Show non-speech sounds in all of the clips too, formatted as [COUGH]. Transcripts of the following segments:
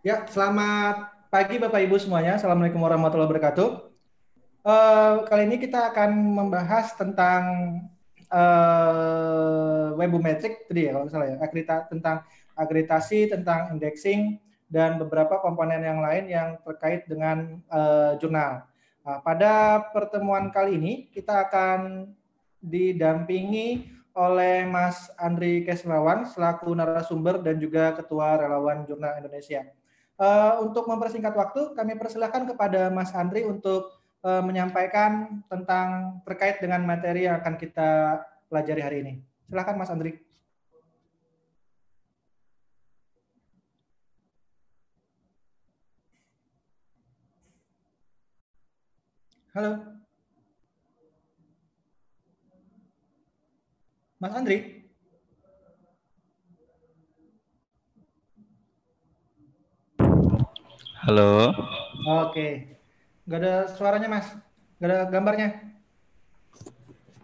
Ya, selamat pagi Bapak Ibu semuanya. Assalamualaikum warahmatullahi wabarakatuh. Uh, kali ini kita akan membahas tentang uh, webometric tadi ya kalau salah ya, akredita tentang akreditasi, tentang indexing dan beberapa komponen yang lain yang terkait dengan uh, jurnal. Nah, pada pertemuan kali ini kita akan didampingi oleh Mas Andri Kesmawan selaku narasumber dan juga Ketua Relawan Jurnal Indonesia. Uh, untuk mempersingkat waktu, kami persilahkan kepada Mas Andri untuk uh, menyampaikan tentang terkait dengan materi yang akan kita pelajari hari ini. Silakan Mas Andri. Halo. Mas Andri. Halo. Oke. Gak ada suaranya, Mas. Gak ada gambarnya.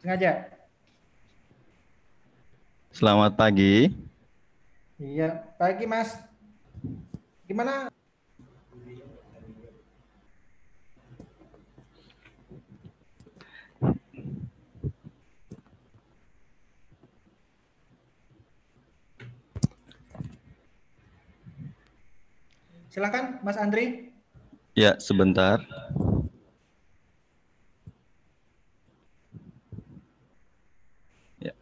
Sengaja. Selamat pagi. Iya, pagi, Mas. Gimana Silakan Mas Andri. Ya, sebentar. Ya.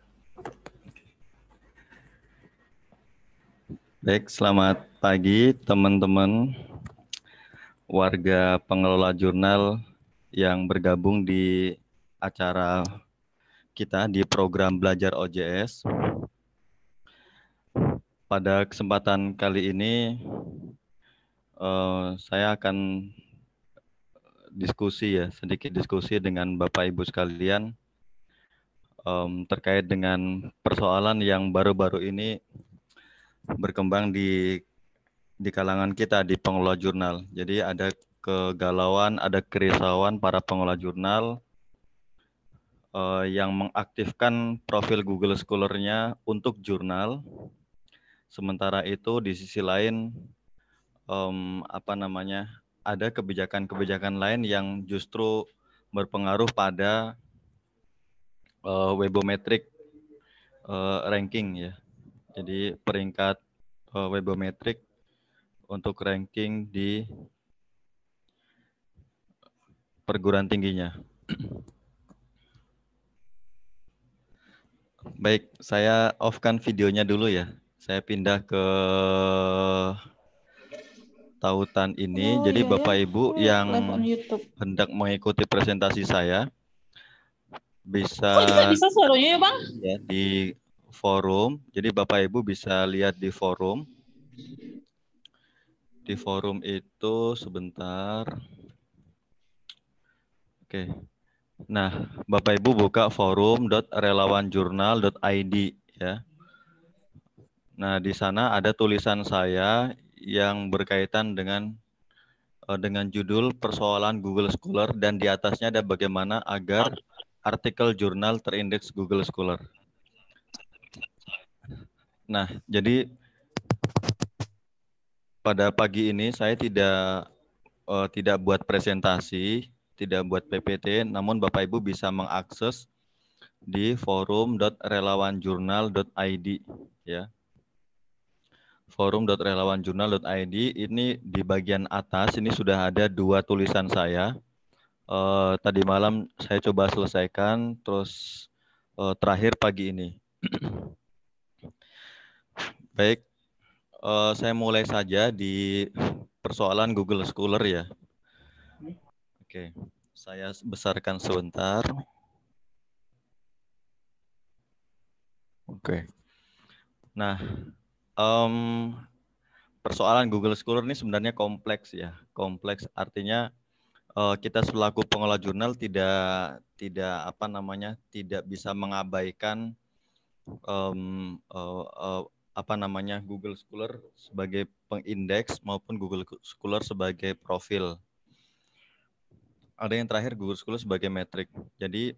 Baik, selamat pagi teman-teman warga pengelola jurnal yang bergabung di acara kita di program Belajar OJS. Pada kesempatan kali ini uh, saya akan diskusi ya, sedikit diskusi dengan Bapak Ibu sekalian um, terkait dengan persoalan yang baru-baru ini berkembang di di kalangan kita di pengelola jurnal. Jadi ada kegalauan, ada kerisauan para pengelola jurnal uh, yang mengaktifkan profil Google Scholar-nya untuk jurnal. Sementara itu di sisi lain um, apa namanya ada kebijakan-kebijakan lain yang justru berpengaruh pada uh, webometric uh, ranking ya. Jadi peringkat uh, webometric untuk ranking di perguruan tingginya. Baik, saya off-kan videonya dulu ya. Saya pindah ke tautan ini. Oh, Jadi iya, Bapak ya. Ibu yang hendak mengikuti presentasi saya bisa Oh, juga bisa suaranya ya, Bang? Ya, di forum. Jadi Bapak Ibu bisa lihat di forum. Di forum itu sebentar. Oke. Nah, Bapak Ibu buka forum.relawanjurnal.id ya. Nah, di sana ada tulisan saya yang berkaitan dengan uh, dengan judul persoalan Google Scholar dan di atasnya ada bagaimana agar artikel jurnal terindeks Google Scholar. Nah, jadi pada pagi ini saya tidak uh, tidak buat presentasi, tidak buat PPT, namun Bapak Ibu bisa mengakses di forum.relawanjurnal.id ya forum.relawanjurnal.id ini di bagian atas ini sudah ada dua tulisan saya. Uh, tadi malam saya coba selesaikan, terus uh, terakhir pagi ini. [CLEARS THROAT] Baik, uh, saya mulai saja di persoalan Google Scholar ya. Oke, saya besarkan sebentar. Oke. Nah, um, persoalan Google Scholar ini sebenarnya kompleks ya. Kompleks artinya uh, kita selaku pengelola jurnal tidak tidak apa namanya tidak bisa mengabaikan um, uh, uh, apa namanya Google Scholar sebagai pengindeks maupun Google Scholar sebagai profil. Ada yang terakhir Google Scholar sebagai metrik. Jadi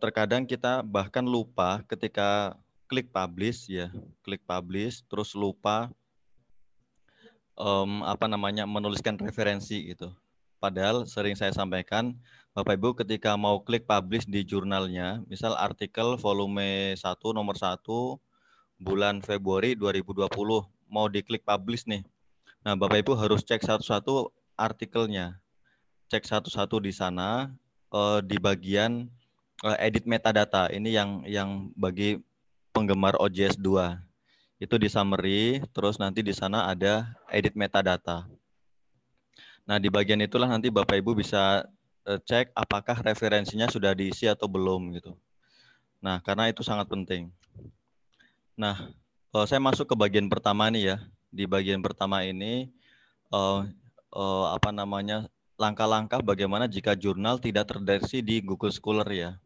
terkadang kita bahkan lupa ketika klik publish ya, klik publish terus lupa um, apa namanya menuliskan referensi gitu. Padahal sering saya sampaikan Bapak Ibu ketika mau klik publish di jurnalnya, misal artikel volume 1 nomor 1 bulan Februari 2020 mau diklik publish nih. Nah, Bapak Ibu harus cek satu-satu artikelnya. Cek satu-satu di sana uh, di bagian uh, edit metadata. Ini yang yang bagi penggemar OJS 2. Itu di summary, terus nanti di sana ada edit metadata. Nah, di bagian itulah nanti Bapak Ibu bisa uh, cek apakah referensinya sudah diisi atau belum gitu. Nah, karena itu sangat penting. Nah, uh, saya masuk ke bagian pertama nih ya. Di bagian pertama ini uh, apa namanya langkah-langkah bagaimana jika jurnal tidak terdeteksi di Google Scholar ya.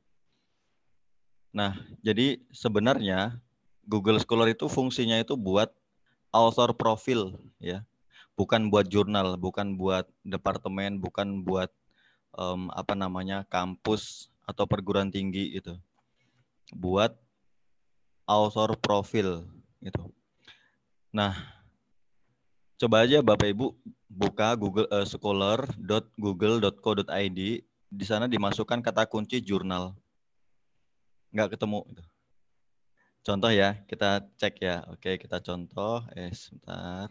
Nah, jadi sebenarnya Google Scholar itu fungsinya itu buat author profil ya. Bukan buat jurnal, bukan buat departemen, bukan buat um, apa namanya kampus atau perguruan tinggi itu. Buat author profil gitu. Nah, coba aja Bapak Ibu buka Google uh, scholar.google.co.id di sana dimasukkan kata kunci jurnal. Nggak ketemu. Contoh ya, kita cek ya. Oke, kita contoh. Eh, sebentar.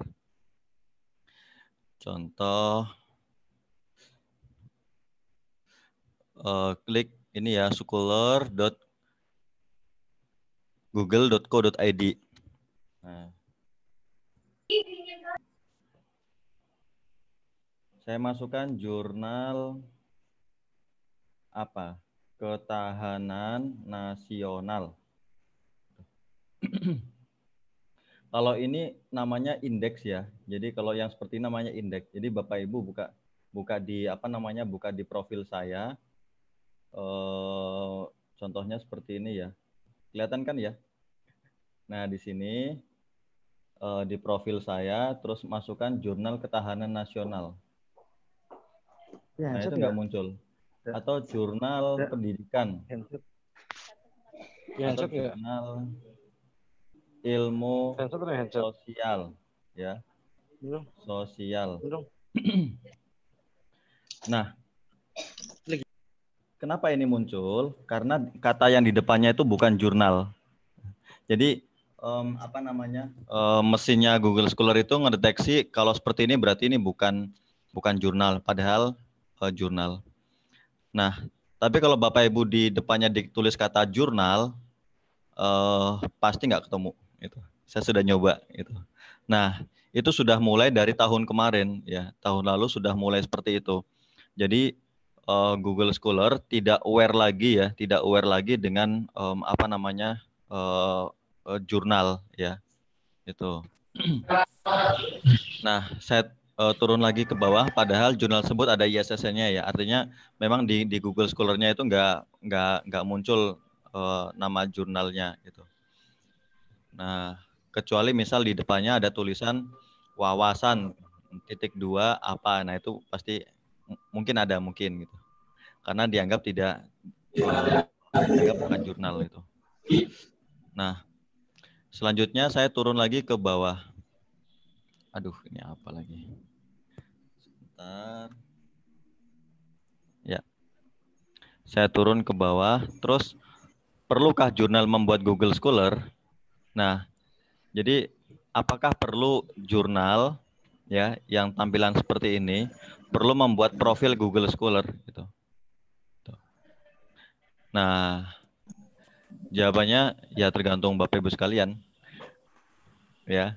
Contoh. Uh, klik ini ya, scholar.google.co.id. Nah. Saya masukkan jurnal apa? Ketahanan Nasional. [CLEARS THROAT] kalau ini namanya indeks ya. Jadi kalau yang seperti ini namanya indeks. Jadi Bapak Ibu buka buka di apa namanya? buka di profil saya. Eh, contohnya seperti ini ya. Kelihatan kan ya? Nah, di sini eh, di profil saya terus masukkan jurnal ketahanan nasional. Ya, nah, itu nggak muncul. Ya. Atau jurnal ya. pendidikan. Ya, atau jurnal ya. ilmu sosial. Ya. Belum. Sosial. Belum. [CLEARS THROAT] nah, kenapa ini muncul? Karena kata yang di depannya itu bukan jurnal. Jadi um, apa namanya um, mesinnya Google Scholar itu ngedeteksi kalau seperti ini berarti ini bukan bukan jurnal. Padahal uh, jurnal. Nah, tapi kalau Bapak Ibu di depannya ditulis kata jurnal, uh, pasti nggak ketemu. Itu. Saya sudah nyoba. Itu. Nah, itu sudah mulai dari tahun kemarin, ya. Tahun lalu sudah mulai seperti itu. Jadi uh, Google Scholar tidak aware lagi ya, tidak aware lagi dengan um, apa namanya uh, uh, jurnal, ya. Itu. [CLEARS THROAT] nah, saya uh, turun lagi ke bawah padahal jurnal tersebut ada ISSN-nya ya. Artinya memang di di Google Scholar-nya itu nggak nggak nggak muncul uh, nama jurnalnya gitu. Nah kecuali misal di depannya ada tulisan wawasan titik dua apa. Nah itu pasti mungkin ada mungkin gitu. Karena dianggap tidak dianggap bukan jurnal itu. Nah selanjutnya saya turun lagi ke bawah. Aduh ini apa lagi Sebentar. Ya. Saya turun ke bawah. Terus, perlukah jurnal membuat Google Scholar? Nah, jadi apakah perlu jurnal ya yang tampilan seperti ini perlu membuat profil Google Scholar gitu. Nah, jawabannya ya tergantung Bapak Ibu sekalian. Ya,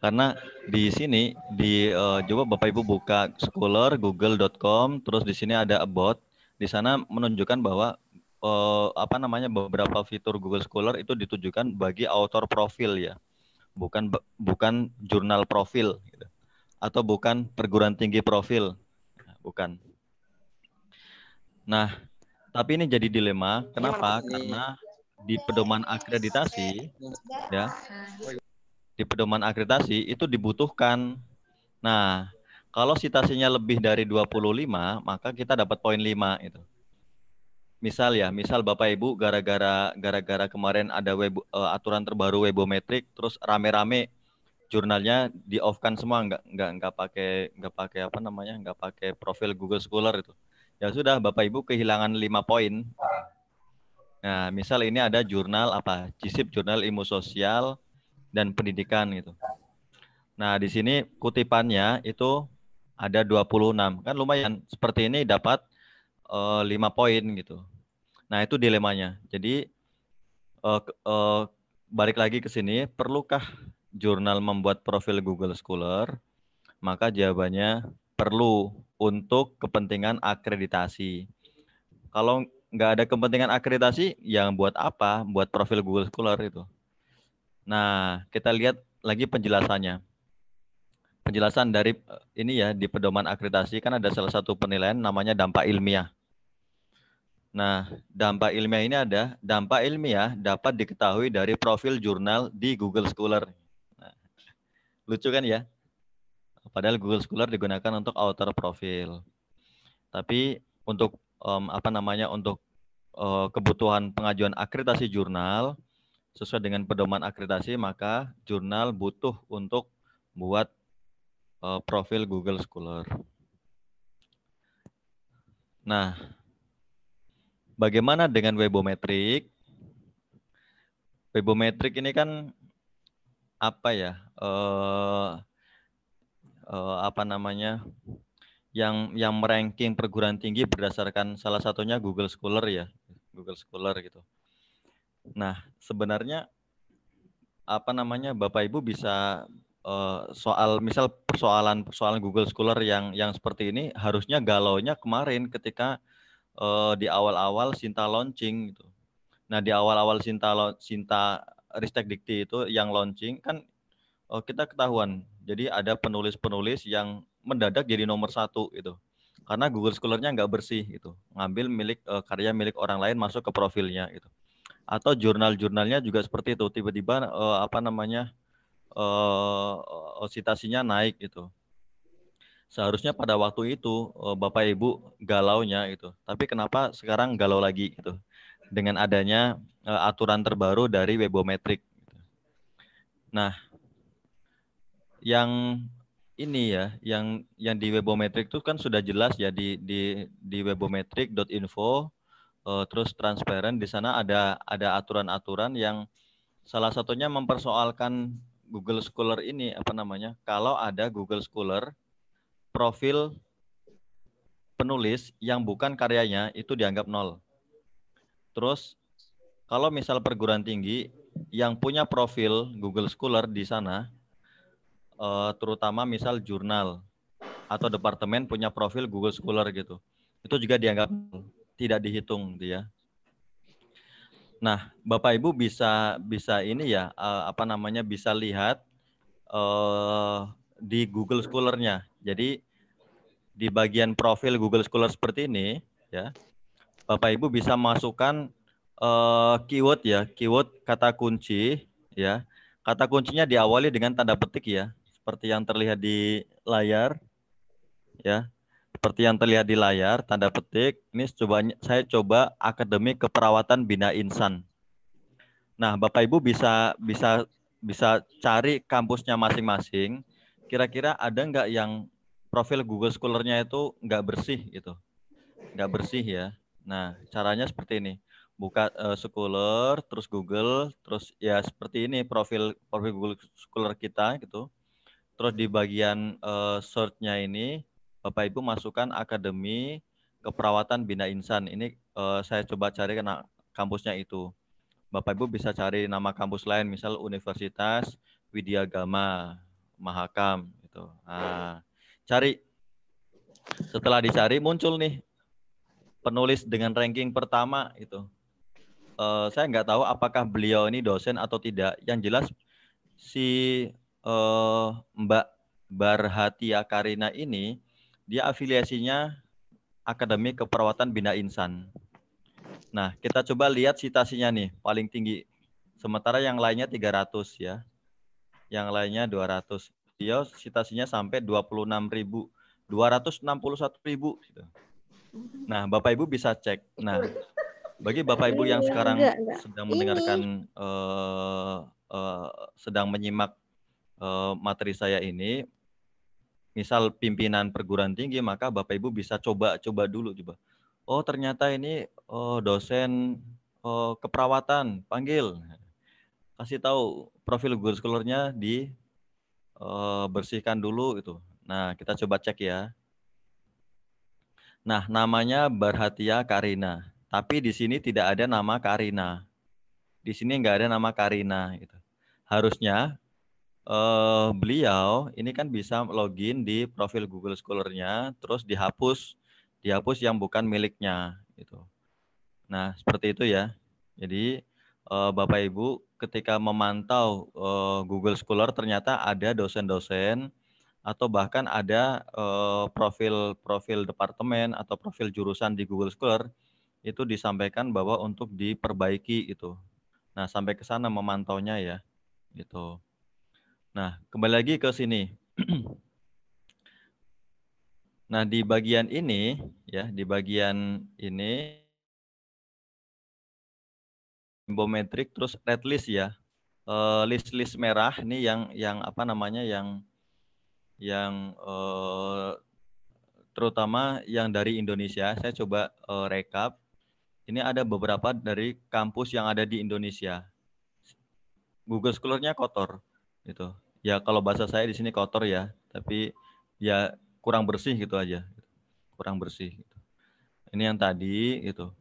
karena di sini di uh, coba Bapak Ibu buka Scholar google.com terus di sini ada about. Di sana menunjukkan bahwa uh, apa namanya beberapa fitur Google Scholar itu ditujukan bagi author profil ya. Bukan bukan jurnal profil gitu. atau bukan perguruan tinggi profil. Bukan. Nah tapi ini jadi dilema. Kenapa? Karena di pedoman akreditasi ya di pedoman akreditasi itu dibutuhkan. Nah, kalau citasinya lebih dari 25, maka kita dapat poin 5 itu. Misal ya, misal Bapak Ibu gara-gara gara-gara kemarin ada web uh, aturan terbaru webometrik terus rame-rame jurnalnya di off kan semua nggak nggak nggak pakai nggak pakai apa namanya nggak pakai profil Google Scholar itu ya sudah bapak ibu kehilangan lima poin nah misal ini ada jurnal apa CISIP jurnal ilmu sosial dan pendidikan gitu nah di sini kutipannya itu ada 26 kan lumayan seperti ini dapat eh, 5 poin gitu nah itu dilemanya jadi uh, uh, balik lagi ke sini perlukah jurnal membuat profil Google Scholar? Maka jawabannya perlu untuk kepentingan akreditasi. Kalau nggak ada kepentingan akreditasi, yang buat apa? Buat profil Google Scholar itu. Nah, kita lihat lagi penjelasannya. Penjelasan dari eh, ini ya di pedoman akreditasi kan ada salah satu penilaian namanya dampak ilmiah. Nah, dampak ilmiah ini ada dampak ilmiah dapat diketahui dari profil jurnal di Google Scholar. Lucu kan ya? Padahal Google Scholar digunakan untuk author profil. Tapi untuk um, apa namanya untuk uh, kebutuhan pengajuan akreditasi jurnal sesuai dengan pedoman akreditasi maka jurnal butuh untuk buat uh, profil Google Scholar. Nah, bagaimana dengan webometrik? Webometrik ini kan apa ya uh, uh, apa namanya yang yang meranking perguruan tinggi berdasarkan salah satunya Google Scholar ya Google Scholar gitu. Nah sebenarnya apa namanya Bapak Ibu bisa uh, soal misal persoalan persoalan Google Scholar yang yang seperti ini harusnya galaunya kemarin ketika uh, di awal-awal Sinta launching gitu. Nah di awal-awal Sinta Sinta Ristek Dikti itu yang launching kan oh, kita ketahuan. Jadi ada penulis-penulis yang mendadak jadi nomor satu itu. Karena Google Scholar-nya nggak bersih itu. Ngambil milik uh, karya milik orang lain masuk ke profilnya itu. Atau jurnal-jurnalnya juga seperti itu. Tiba-tiba uh, apa namanya uh, citasinya naik itu. Seharusnya pada waktu itu uh, Bapak Ibu galaunya itu. Tapi kenapa sekarang galau lagi itu? Dengan adanya uh, aturan terbaru dari webometrik. Nah, yang ini ya, yang yang di webometrik itu kan sudah jelas ya di di di webometrik.info uh, terus transparan di sana ada ada aturan-aturan yang salah satunya mempersoalkan Google Scholar ini apa namanya? Kalau ada Google Scholar profil penulis yang bukan karyanya itu dianggap nol. Terus kalau misal perguruan tinggi yang punya profil Google Scholar di sana, uh, terutama misal jurnal atau departemen punya profil Google Scholar gitu, itu juga dianggap tidak dihitung. Gitu nah, Bapak Ibu bisa bisa ini ya uh, apa namanya bisa lihat uh, di Google Scholar-nya. Jadi di bagian profil Google Scholar seperti ini ya, Bapak Ibu bisa masukkan uh, keyword ya, keyword kata kunci ya. Kata kuncinya diawali dengan tanda petik ya, seperti yang terlihat di layar ya. Seperti yang terlihat di layar, tanda petik. Ini coba saya coba akademik keperawatan bina insan. Nah, Bapak Ibu bisa bisa bisa cari kampusnya masing-masing. Kira-kira ada nggak yang profil Google Scholar-nya itu nggak bersih gitu, nggak bersih ya. Nah, caranya seperti ini buka uh, Scholar, terus Google, terus ya seperti ini profil profil Google Scholar kita gitu. Terus di bagian uh, search-nya ini Bapak Ibu masukkan Akademi Keperawatan Bina Insan. Ini uh, saya coba cari kena kampusnya itu. Bapak Ibu bisa cari nama kampus lain, misal Universitas Widya Gama, Mahakam gitu. Nah, cari. Setelah dicari muncul nih penulis dengan ranking pertama itu uh, saya nggak tahu apakah beliau ini dosen atau tidak. Yang jelas si uh, Mbak Barhatia Karina ini dia afiliasinya Akademi Keperawatan Bina Insan. Nah, kita coba lihat citasinya nih, paling tinggi. Sementara yang lainnya 300 ya. Yang lainnya 200. Dia citasinya sampai 26.000, 261.000 gitu. Nah, Bapak Ibu bisa cek. Nah, bagi Bapak Ibu yang sekarang enggak, enggak. sedang mendengarkan uh, uh, sedang menyimak uh, materi saya ini, misal pimpinan perguruan tinggi, maka Bapak Ibu bisa coba-coba dulu coba. Oh ternyata ini oh, dosen oh, keperawatan, panggil. Kasih tahu profil guru scholarnya di uh, bersihkan dulu itu. Nah kita coba cek ya. Nah namanya Barhatia Karina. Tapi di sini tidak ada nama Karina. Di sini nggak ada nama Karina. Gitu. Harusnya uh, beliau ini kan bisa login di profil Google Scholar-nya, terus dihapus, dihapus yang bukan miliknya. Gitu. Nah seperti itu ya. Jadi uh, Bapak Ibu ketika memantau uh, Google Scholar ternyata ada dosen-dosen atau bahkan ada profil-profil uh, departemen atau profil jurusan di Google Scholar itu disampaikan bahwa untuk diperbaiki itu. Nah, sampai ke sana memantaunya ya. Gitu. Nah, kembali lagi ke sini. [CLEARS THROAT] nah, di bagian ini ya, di bagian ini simbometrik terus red list ya. Uh, list-list merah ini yang yang apa namanya yang yang uh, terutama yang dari Indonesia. Saya coba uh, rekap ini ada beberapa dari kampus yang ada di Indonesia. Google Scholar-nya kotor gitu. Ya kalau bahasa saya di sini kotor ya, tapi ya kurang bersih gitu aja. Kurang bersih gitu. Ini yang tadi gitu.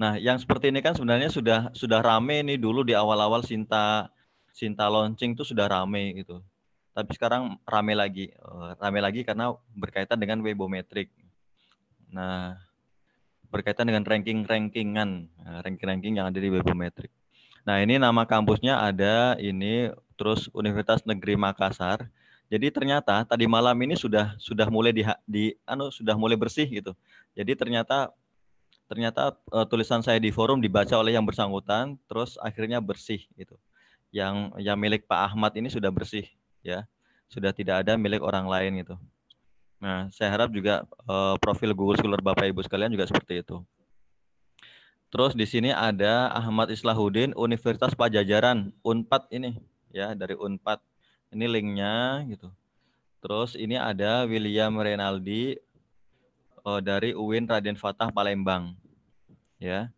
Nah, yang seperti ini kan sebenarnya sudah sudah rame nih dulu di awal-awal Sinta Sinta launching itu sudah rame gitu. Tapi sekarang rame lagi. Eh, rame lagi karena berkaitan dengan webometrik. Nah, berkaitan dengan ranking-rankingan, eh, ranking-ranking yang ada di Webometric. Nah, ini nama kampusnya ada ini terus Universitas Negeri Makassar. Jadi ternyata tadi malam ini sudah sudah mulai di, di anu sudah mulai bersih gitu. Jadi ternyata ternyata uh, tulisan saya di forum dibaca oleh yang bersangkutan terus akhirnya bersih gitu. Yang yang milik Pak Ahmad ini sudah bersih ya. Sudah tidak ada milik orang lain gitu. Nah, saya harap juga uh, profil Google Scholar Bapak Ibu sekalian juga seperti itu. Terus di sini ada Ahmad Islahuddin Universitas Pajajaran Unpad ini ya dari Unpad. Ini linknya gitu. Terus ini ada William Renaldi uh, dari UIN Raden Fatah Palembang. Ya.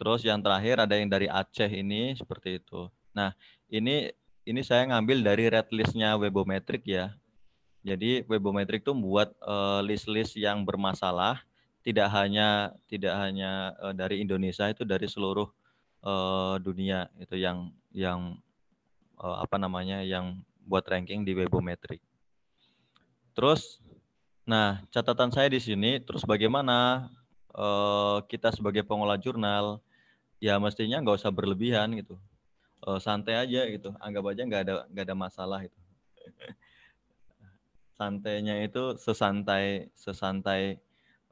Terus yang terakhir ada yang dari Aceh ini seperti itu. Nah, ini ini saya ngambil dari red listnya Webometric ya. Jadi webometrik itu membuat uh, list-list yang bermasalah tidak hanya tidak hanya uh, dari Indonesia itu dari seluruh uh, dunia itu yang yang uh, apa namanya yang buat ranking di webometrik. Terus nah, catatan saya di sini terus bagaimana uh, kita sebagai pengolah jurnal ya mestinya nggak usah berlebihan gitu. Uh, santai aja gitu. Anggap aja nggak ada nggak ada masalah itu. [LAUGHS] santainya itu sesantai sesantai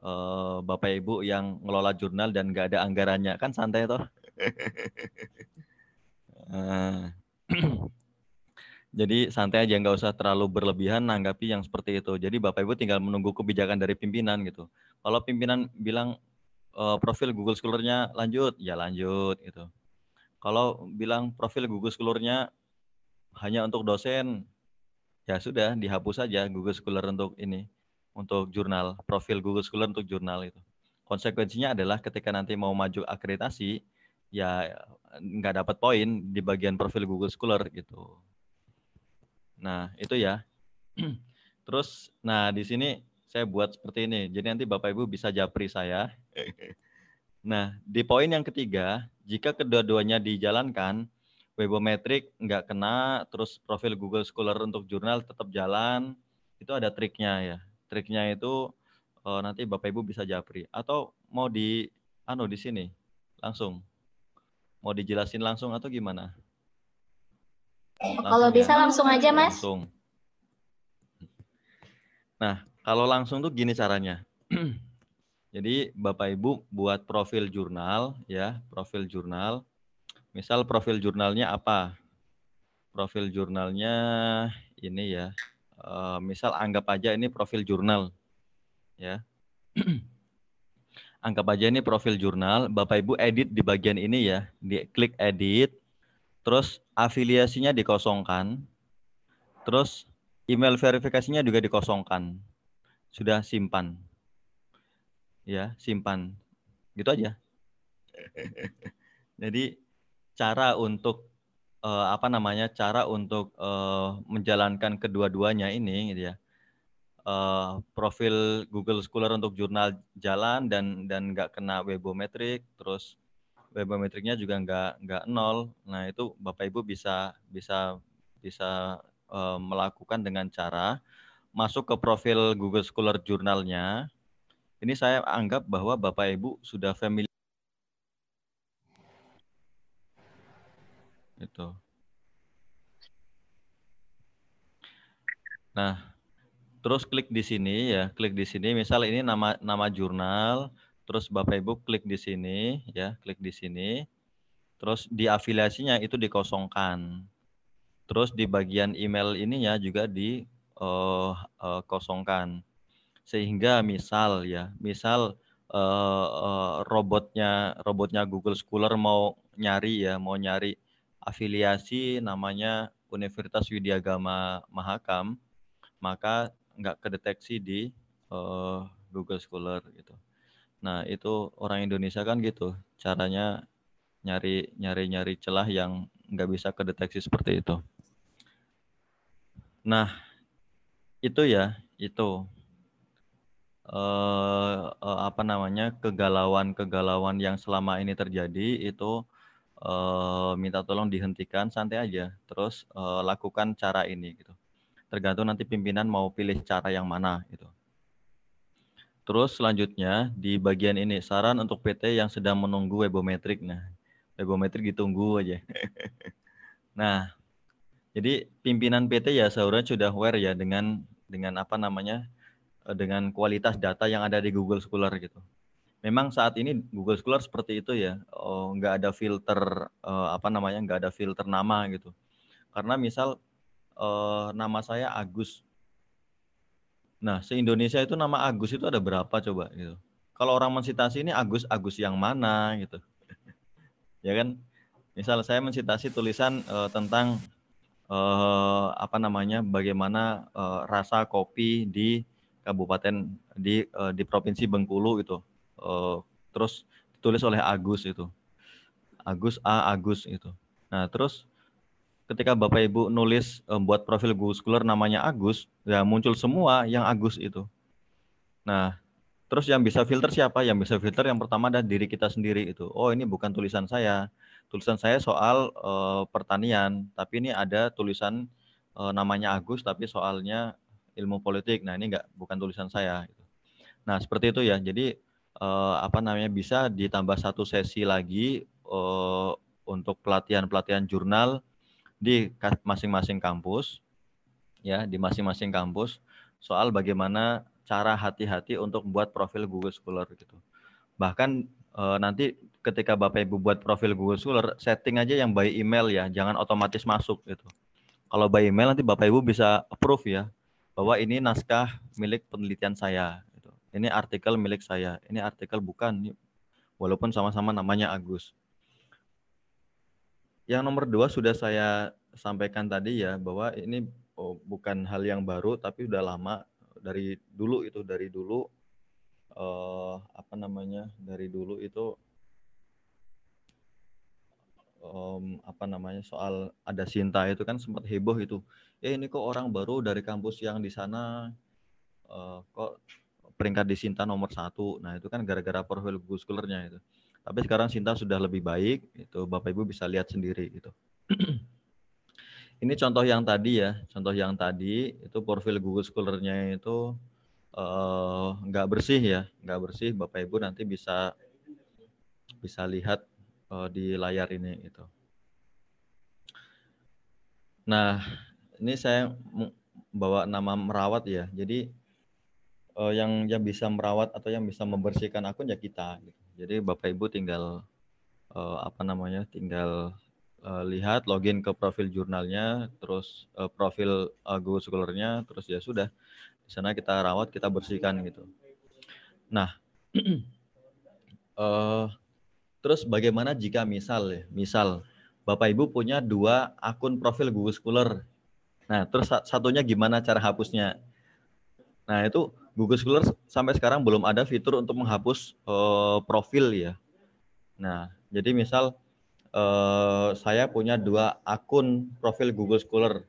uh, bapak ibu yang ngelola jurnal dan nggak ada anggarannya. Kan santai toh? Uh, [CLEARS THROAT] jadi santai aja nggak usah terlalu berlebihan nanggapi yang seperti itu. Jadi bapak ibu tinggal menunggu kebijakan dari pimpinan gitu. Kalau pimpinan bilang uh, profil Google Scholar-nya lanjut ya lanjut gitu. Kalau bilang profil Google Scholar-nya hanya untuk dosen ya sudah dihapus saja Google Scholar untuk ini untuk jurnal profil Google Scholar untuk jurnal itu. Konsekuensinya adalah ketika nanti mau maju akreditasi ya nggak dapat poin di bagian profil Google Scholar gitu. Nah itu ya. [CLEARS THROAT] Terus nah di sini saya buat seperti ini. Jadi nanti bapak ibu bisa japri saya. [LAUGHS] Nah di poin yang ketiga jika kedua-duanya dijalankan webometrik nggak kena, terus profil Google Scholar untuk jurnal tetap jalan, itu ada triknya ya. Triknya itu uh, nanti Bapak Ibu bisa japri atau mau di anu di sini langsung. Mau dijelasin langsung atau gimana? Langsung kalau ya? bisa langsung aja, Mas. Langsung. Nah, kalau langsung tuh gini caranya. [CLEARS THROAT] Jadi Bapak Ibu buat profil jurnal ya, profil jurnal Misal profil jurnalnya apa? Profil jurnalnya ini ya. Uh, misal anggap aja ini profil jurnal. Ya. [CLEARS THROAT] anggap aja ini profil jurnal, Bapak Ibu edit di bagian ini ya. Di klik edit, terus afiliasinya dikosongkan. Terus email verifikasinya juga dikosongkan. Sudah simpan. Ya, simpan. Gitu aja. [LAUGHS] Jadi cara untuk uh, apa namanya? Cara untuk uh, menjalankan kedua-duanya ini gitu ya. Uh, profil Google Scholar untuk jurnal jalan dan dan nggak kena webometrik, terus webometriknya juga nggak nggak nol. Nah itu bapak ibu bisa bisa bisa uh, melakukan dengan cara masuk ke profil Google Scholar jurnalnya. Ini saya anggap bahwa bapak ibu sudah familiar. Itu. Nah, terus klik di sini ya, klik di sini. Misal ini nama nama jurnal, Terus Bapak Ibu klik di sini ya, klik di sini. Terus di afiliasinya itu dikosongkan. Terus di bagian email ininya juga dikosongkan. Uh, uh, Sehingga misal ya, misal uh, uh, robotnya robotnya Google Scholar mau nyari ya, mau nyari afiliasi namanya Universitas Widyagama Mahakam, maka nggak kedeteksi di uh, Google Scholar gitu. Nah, itu orang Indonesia kan gitu, caranya nyari nyari nyari celah yang nggak bisa kedeteksi seperti itu. Nah, itu ya, itu eh, eh, apa namanya kegalauan-kegalauan yang selama ini terjadi itu eh, minta tolong dihentikan, santai aja, terus eh, lakukan cara ini gitu. Tergantung nanti pimpinan mau pilih cara yang mana gitu. Terus selanjutnya di bagian ini saran untuk PT yang sedang menunggu webometrik. Nah, webometrik ditunggu aja. [LAUGHS] nah, jadi pimpinan PT ya seharusnya sudah aware ya dengan dengan apa namanya eh, dengan kualitas data yang ada di Google Scholar gitu. Memang saat ini Google Scholar seperti itu ya, oh, nggak ada filter uh, apa namanya nggak ada filter nama gitu. Karena misal uh, nama saya Agus, Nah, se-Indonesia itu nama Agus itu ada berapa coba gitu. Kalau orang mensitasi ini Agus Agus yang mana gitu. [LAUGHS] ya kan? Misal saya mensitasi tulisan uh, tentang uh, apa namanya bagaimana uh, rasa kopi di kabupaten di uh, di provinsi Bengkulu itu. Uh, terus ditulis oleh Agus itu. Agus A Agus itu. Nah, terus ketika Bapak Ibu nulis um, buat profil Google Scholar namanya Agus, ya muncul semua yang Agus itu. Nah, terus yang bisa filter siapa? Yang bisa filter yang pertama adalah diri kita sendiri itu. Oh, ini bukan tulisan saya. Tulisan saya soal uh, pertanian, tapi ini ada tulisan uh, namanya Agus tapi soalnya ilmu politik. Nah, ini enggak bukan tulisan saya gitu. Nah, seperti itu ya. Jadi uh, apa namanya bisa ditambah satu sesi lagi uh, untuk pelatihan-pelatihan jurnal di masing-masing kampus ya di masing-masing kampus soal bagaimana cara hati-hati untuk buat profil Google Scholar gitu. Bahkan e, nanti ketika Bapak Ibu buat profil Google Scholar, setting aja yang by email ya, jangan otomatis masuk gitu. Kalau by email nanti Bapak Ibu bisa approve ya bahwa ini naskah milik penelitian saya. Ini artikel milik saya, ini artikel bukan. Walaupun sama-sama namanya Agus. Yang nomor dua sudah saya sampaikan tadi ya bahwa ini oh, bukan hal yang baru tapi sudah lama. Dari dulu itu dari dulu uh, apa namanya dari dulu itu um, apa namanya soal ada Sinta itu kan sempat heboh itu. Eh ini kok orang baru dari kampus yang di sana? Uh, kok peringkat di Sinta nomor satu nah itu kan gara-gara profil Google Scholar-nya itu tapi sekarang Sinta sudah lebih baik, itu Bapak Ibu bisa lihat sendiri gitu. [CLEARS THROAT] Ini contoh yang tadi ya, contoh yang tadi itu profil Google Scholar-nya itu uh, nggak bersih ya, nggak bersih. Bapak Ibu nanti bisa bisa lihat uh, di layar ini itu. Nah, ini saya bawa nama merawat ya. Jadi uh, yang yang bisa merawat atau yang bisa membersihkan akun ya kita. Gitu. Jadi Bapak Ibu tinggal uh, apa namanya? tinggal uh, lihat login ke profil jurnalnya, terus uh, profil uh, Google Scholar-nya, terus ya sudah. Di sana kita rawat, kita bersihkan gitu. Nah, uh, [CLEARS THROAT] terus bagaimana jika misal ya, misal Bapak Ibu punya dua akun profil Google Scholar Nah, terus satunya gimana cara hapusnya? Nah, itu Google Scholar sampai sekarang belum ada fitur untuk menghapus uh, profil ya. Nah, jadi misal uh, saya punya dua akun profil Google Scholar,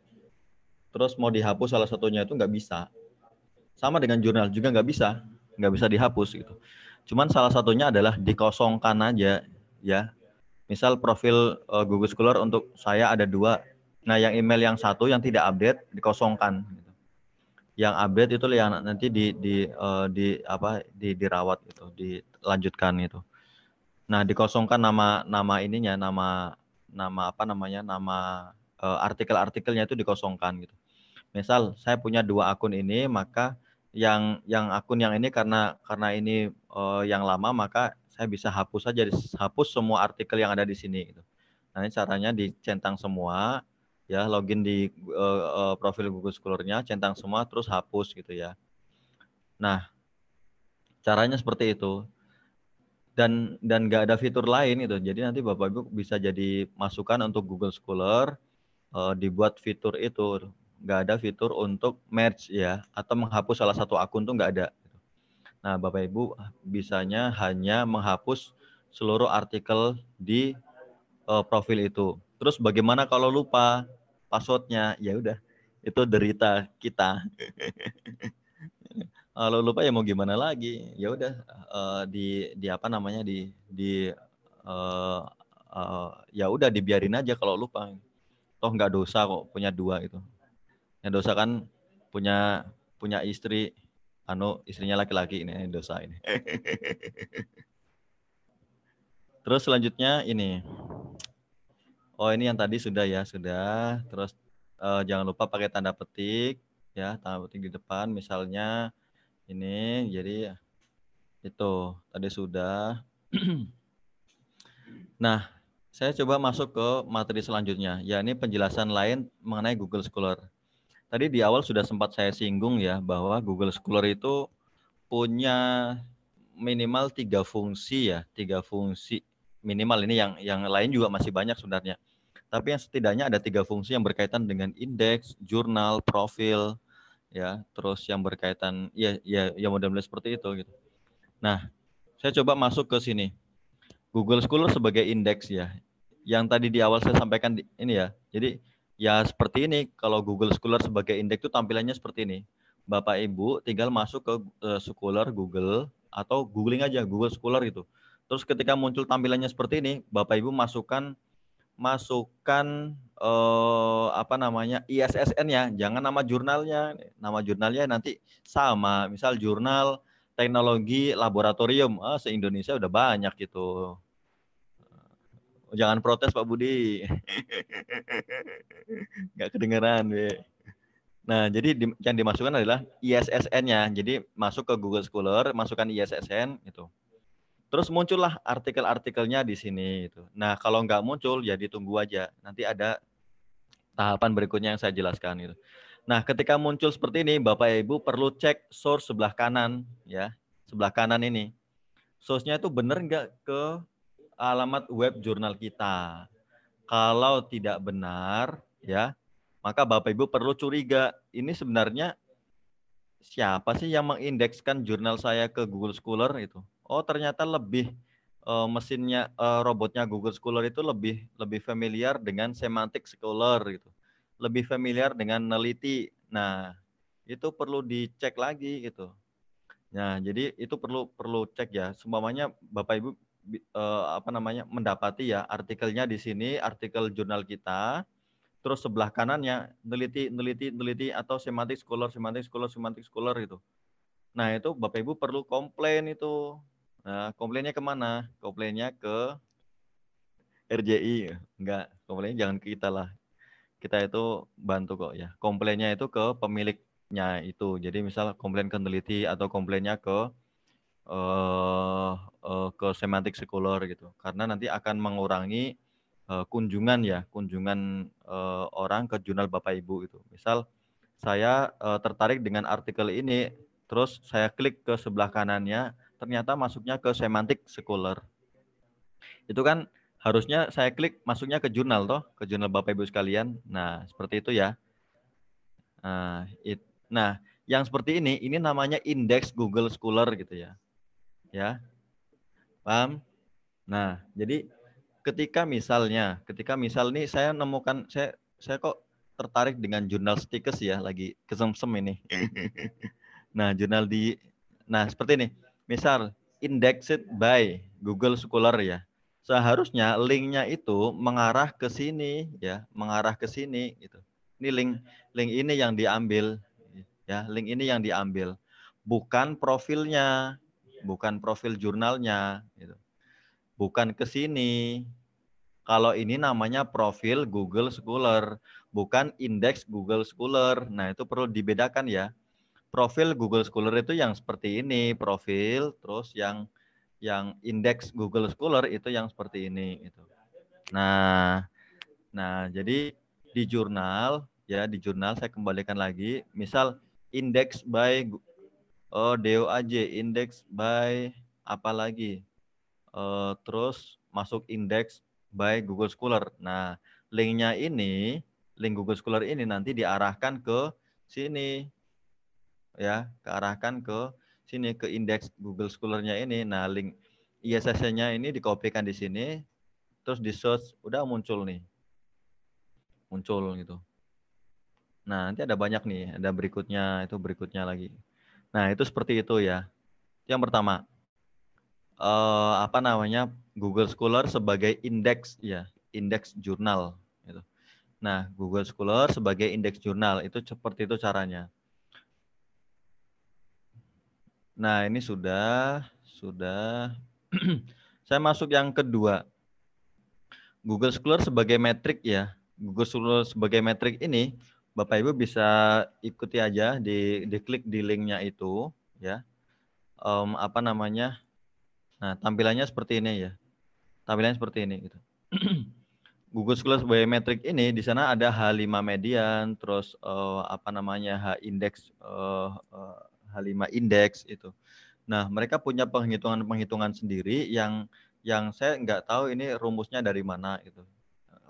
terus mau dihapus salah satunya itu nggak bisa. Sama dengan jurnal juga nggak bisa, nggak bisa dihapus gitu. Cuman salah satunya adalah dikosongkan aja ya. Misal profil uh, Google Scholar untuk saya ada dua, Nah, yang email yang satu yang tidak update dikosongkan. Gitu. Yang update itu yang nanti di di uh, di apa di dirawat itu, dilanjutkan itu. Nah, dikosongkan nama nama ininya, nama nama apa namanya, nama uh, artikel-artikelnya itu dikosongkan gitu. Misal saya punya dua akun ini, maka yang yang akun yang ini karena karena ini uh, yang lama, maka saya bisa hapus saja, hapus semua artikel yang ada di sini. Gitu. Nah, ini caranya dicentang semua, ya login di uh, uh, profil Google Scholar-nya, centang semua terus hapus gitu ya. Nah, caranya seperti itu. Dan dan nggak ada fitur lain itu. Jadi nanti Bapak Ibu bisa jadi masukan untuk Google Scholar uh, dibuat fitur itu. Nggak ada fitur untuk merge ya atau menghapus salah satu akun tuh nggak ada. Nah, Bapak Ibu bisanya hanya menghapus seluruh artikel di uh, profil itu. Terus bagaimana kalau lupa? Passwordnya. Ya udah itu derita kita. [LAUGHS] Kalau lupa ya mau gimana lagi? Ya udah uh, di di apa namanya di di uh, uh, ya udah dibiarin aja kalau lupa. Toh nggak dosa kok punya dua itu. Yang dosa kan punya punya istri anu istrinya laki-laki ini dosa ini. [LAUGHS] Terus selanjutnya ini Oh ini yang tadi sudah ya sudah. Terus uh, jangan lupa pakai tanda petik ya tanda petik di depan. Misalnya ini jadi itu tadi sudah. [CLEARS THROAT] nah saya coba masuk ke materi selanjutnya. Ya ini penjelasan lain mengenai Google Scholar. Tadi di awal sudah sempat saya singgung ya bahwa Google Scholar itu punya minimal tiga fungsi ya tiga fungsi minimal ini yang yang lain juga masih banyak sebenarnya tapi yang setidaknya ada tiga fungsi yang berkaitan dengan indeks, jurnal, profil, ya, terus yang berkaitan, ya, ya, ya model-model seperti itu gitu. Nah, saya coba masuk ke sini. Google Scholar sebagai indeks ya. Yang tadi di awal saya sampaikan di, ini ya. Jadi ya seperti ini. Kalau Google Scholar sebagai indeks itu tampilannya seperti ini. Bapak Ibu tinggal masuk ke uh, Scholar Google atau googling aja Google Scholar gitu. Terus ketika muncul tampilannya seperti ini, Bapak Ibu masukkan masukkan eh, apa namanya ISSN-nya, jangan nama jurnalnya. Nama jurnalnya nanti sama, misal jurnal teknologi laboratorium, ah, se Indonesia udah banyak gitu. Jangan protes Pak Budi. [LAUGHS] Nggak kedengeran, Be. Nah, jadi di, yang dimasukkan adalah ISSN-nya. Jadi masuk ke Google Scholar, masukkan ISSN itu. Terus muncullah artikel-artikelnya di sini. Itu. Nah, kalau nggak muncul, ya ditunggu aja. Nanti ada tahapan berikutnya yang saya jelaskan. Itu. Nah, ketika muncul seperti ini, Bapak Ibu perlu cek source sebelah kanan, ya, sebelah kanan ini. Source-nya itu benar nggak ke alamat web jurnal kita. Kalau tidak benar, ya, maka Bapak Ibu perlu curiga. Ini sebenarnya siapa sih yang mengindekskan jurnal saya ke Google Scholar itu? Oh ternyata lebih uh, mesinnya uh, robotnya Google Scholar itu lebih lebih familiar dengan semantic scholar gitu. Lebih familiar dengan neliti. Nah, itu perlu dicek lagi gitu. Nah, jadi itu perlu perlu cek ya. Semuanya Bapak Ibu uh, apa namanya mendapati ya artikelnya di sini artikel jurnal kita. Terus sebelah kanannya neliti neliti neliti atau semantic scholar semantic scholar semantic scholar itu. Nah, itu Bapak Ibu perlu komplain itu Nah, komplainnya ke mana? Komplainnya ke RJI. Enggak, komplainnya jangan ke kita lah. Kita itu bantu kok ya. Komplainnya itu ke pemiliknya itu. Jadi misal komplain ke peneliti atau komplainnya ke uh, uh, ke semantik sekolah gitu. Karena nanti akan mengurangi uh, kunjungan ya, kunjungan uh, orang ke jurnal Bapak Ibu itu. Misal saya uh, tertarik dengan artikel ini, terus saya klik ke sebelah kanannya, ternyata masuknya ke semantik scholar. Itu kan harusnya saya klik masuknya ke jurnal toh, ke jurnal Bapak Ibu sekalian. Nah, seperti itu ya. Nah, it, nah, yang seperti ini, ini namanya indeks Google Scholar gitu ya. Ya, paham? Nah, jadi ketika misalnya, ketika misal nih saya nemukan, saya saya kok tertarik dengan jurnal stikes ya, lagi kesemsem ini. [LAUGHS] nah, jurnal di, nah seperti ini. Misal, indexed by Google Scholar ya. Seharusnya linknya itu mengarah ke sini ya, mengarah ke sini gitu. Ini link link ini yang diambil ya, link ini yang diambil. Bukan profilnya, bukan profil jurnalnya gitu. Bukan ke sini. Kalau ini namanya profil Google Scholar, bukan indeks Google Scholar. Nah, itu perlu dibedakan ya. Profil Google Scholar itu yang seperti ini, profil terus yang yang indeks Google Scholar itu yang seperti ini itu. Nah, nah jadi di jurnal ya di jurnal saya kembalikan lagi misal index by oh DOAJ index by apa lagi? Uh, terus masuk index by Google Scholar. Nah linknya ini link Google Scholar ini nanti diarahkan ke sini ya kearahkan ke sini ke indeks Google Scholar-nya ini nah link ISS-nya ini dikopikan di sini terus di search udah muncul nih muncul gitu Nah, nanti ada banyak nih, ada berikutnya, itu berikutnya lagi. Nah, itu seperti itu ya. Yang pertama, eh, apa namanya Google Scholar sebagai indeks ya, indeks jurnal. Gitu. Nah, Google Scholar sebagai indeks jurnal itu seperti itu caranya. Nah, ini sudah, sudah. [CLEARS THROAT] Saya masuk yang kedua. Google Scholar sebagai metrik ya. Google Scholar sebagai metrik ini Bapak Ibu bisa ikuti aja di diklik di linknya itu ya. Um, apa namanya? Nah, tampilannya seperti ini ya. Tampilannya seperti ini gitu. [CLEARS THROAT] Google Scholar sebagai metrik ini di sana ada H5 median, terus uh, apa namanya H index uh, uh, H5 index itu. Nah, mereka punya penghitungan-penghitungan sendiri yang yang saya nggak tahu ini rumusnya dari mana gitu.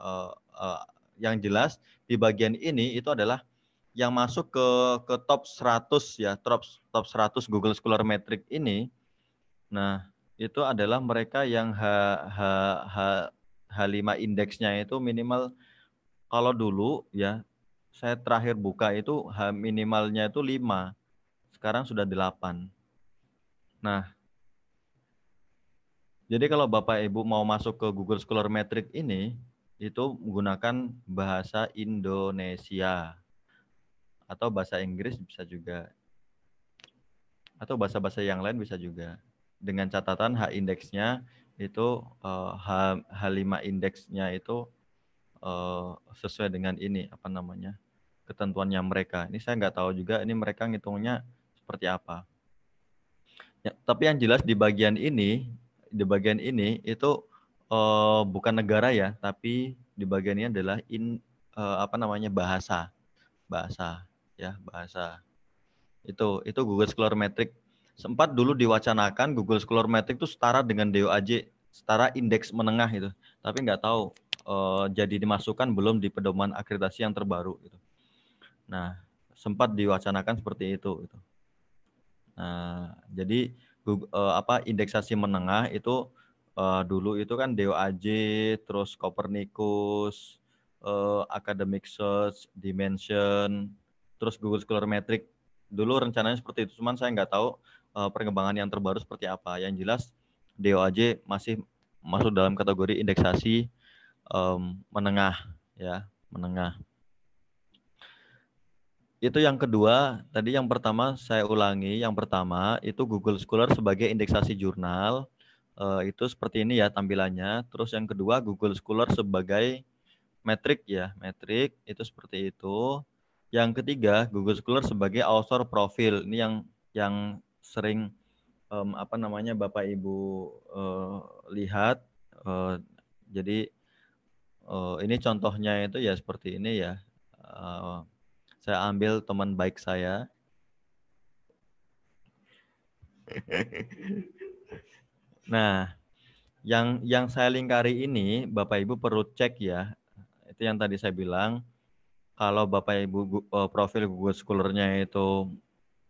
Uh, uh, yang jelas di bagian ini itu adalah yang masuk ke ke top 100 ya, top top 100 Google Scholar Metric ini. Nah, itu adalah mereka yang H, H, H, H5 indeksnya itu minimal kalau dulu ya saya terakhir buka itu H minimalnya itu 5. Sekarang sudah 8. Nah, jadi kalau Bapak Ibu mau masuk ke Google Scholar Metric ini, itu menggunakan bahasa Indonesia. Atau bahasa Inggris bisa juga. Atau bahasa-bahasa yang lain bisa juga. Dengan catatan H indeksnya itu uh, H H5 indeksnya itu uh, sesuai dengan ini apa namanya ketentuannya mereka. Ini saya nggak tahu juga ini mereka ngitungnya seperti apa ya, tapi yang jelas di bagian ini di bagian ini itu uh, bukan negara ya, tapi di bagian ini adalah in uh, apa namanya bahasa, bahasa ya bahasa. Itu itu Google Scholar Metric sempat dulu diwacanakan Google Scholar Metric itu setara dengan DOAJ, setara indeks menengah itu, tapi nggak tahu uh, jadi dimasukkan belum di pedoman akreditasi yang terbaru gitu. Nah sempat diwacanakan seperti itu. Gitu. Nah jadi uh, apa indeksasi menengah itu uh, dulu itu kan DOAJ, terus Copernicus, uh, Academic Search, Dimension, terus Google Scholar Metric. Dulu rencananya seperti itu, cuman saya nggak tahu uh, perkembangan yang terbaru seperti apa. Yang jelas DOAJ masih masuk dalam kategori indeksasi um, menengah, ya menengah. Itu yang kedua, tadi yang pertama saya ulangi, yang pertama itu Google Scholar sebagai indeksasi jurnal, uh, itu seperti ini ya tampilannya. Terus yang kedua Google Scholar sebagai metrik ya, metrik itu seperti itu. Yang ketiga Google Scholar sebagai author profil. Ini yang yang sering um, apa namanya Bapak Ibu uh, lihat. Uh, jadi uh, ini contohnya itu ya seperti ini ya. Uh, saya ambil teman baik saya. Nah, yang yang saya lingkari ini Bapak Ibu perlu cek ya. Itu yang tadi saya bilang. kalau Bapak Ibu uh, profil Google Scholar-nya itu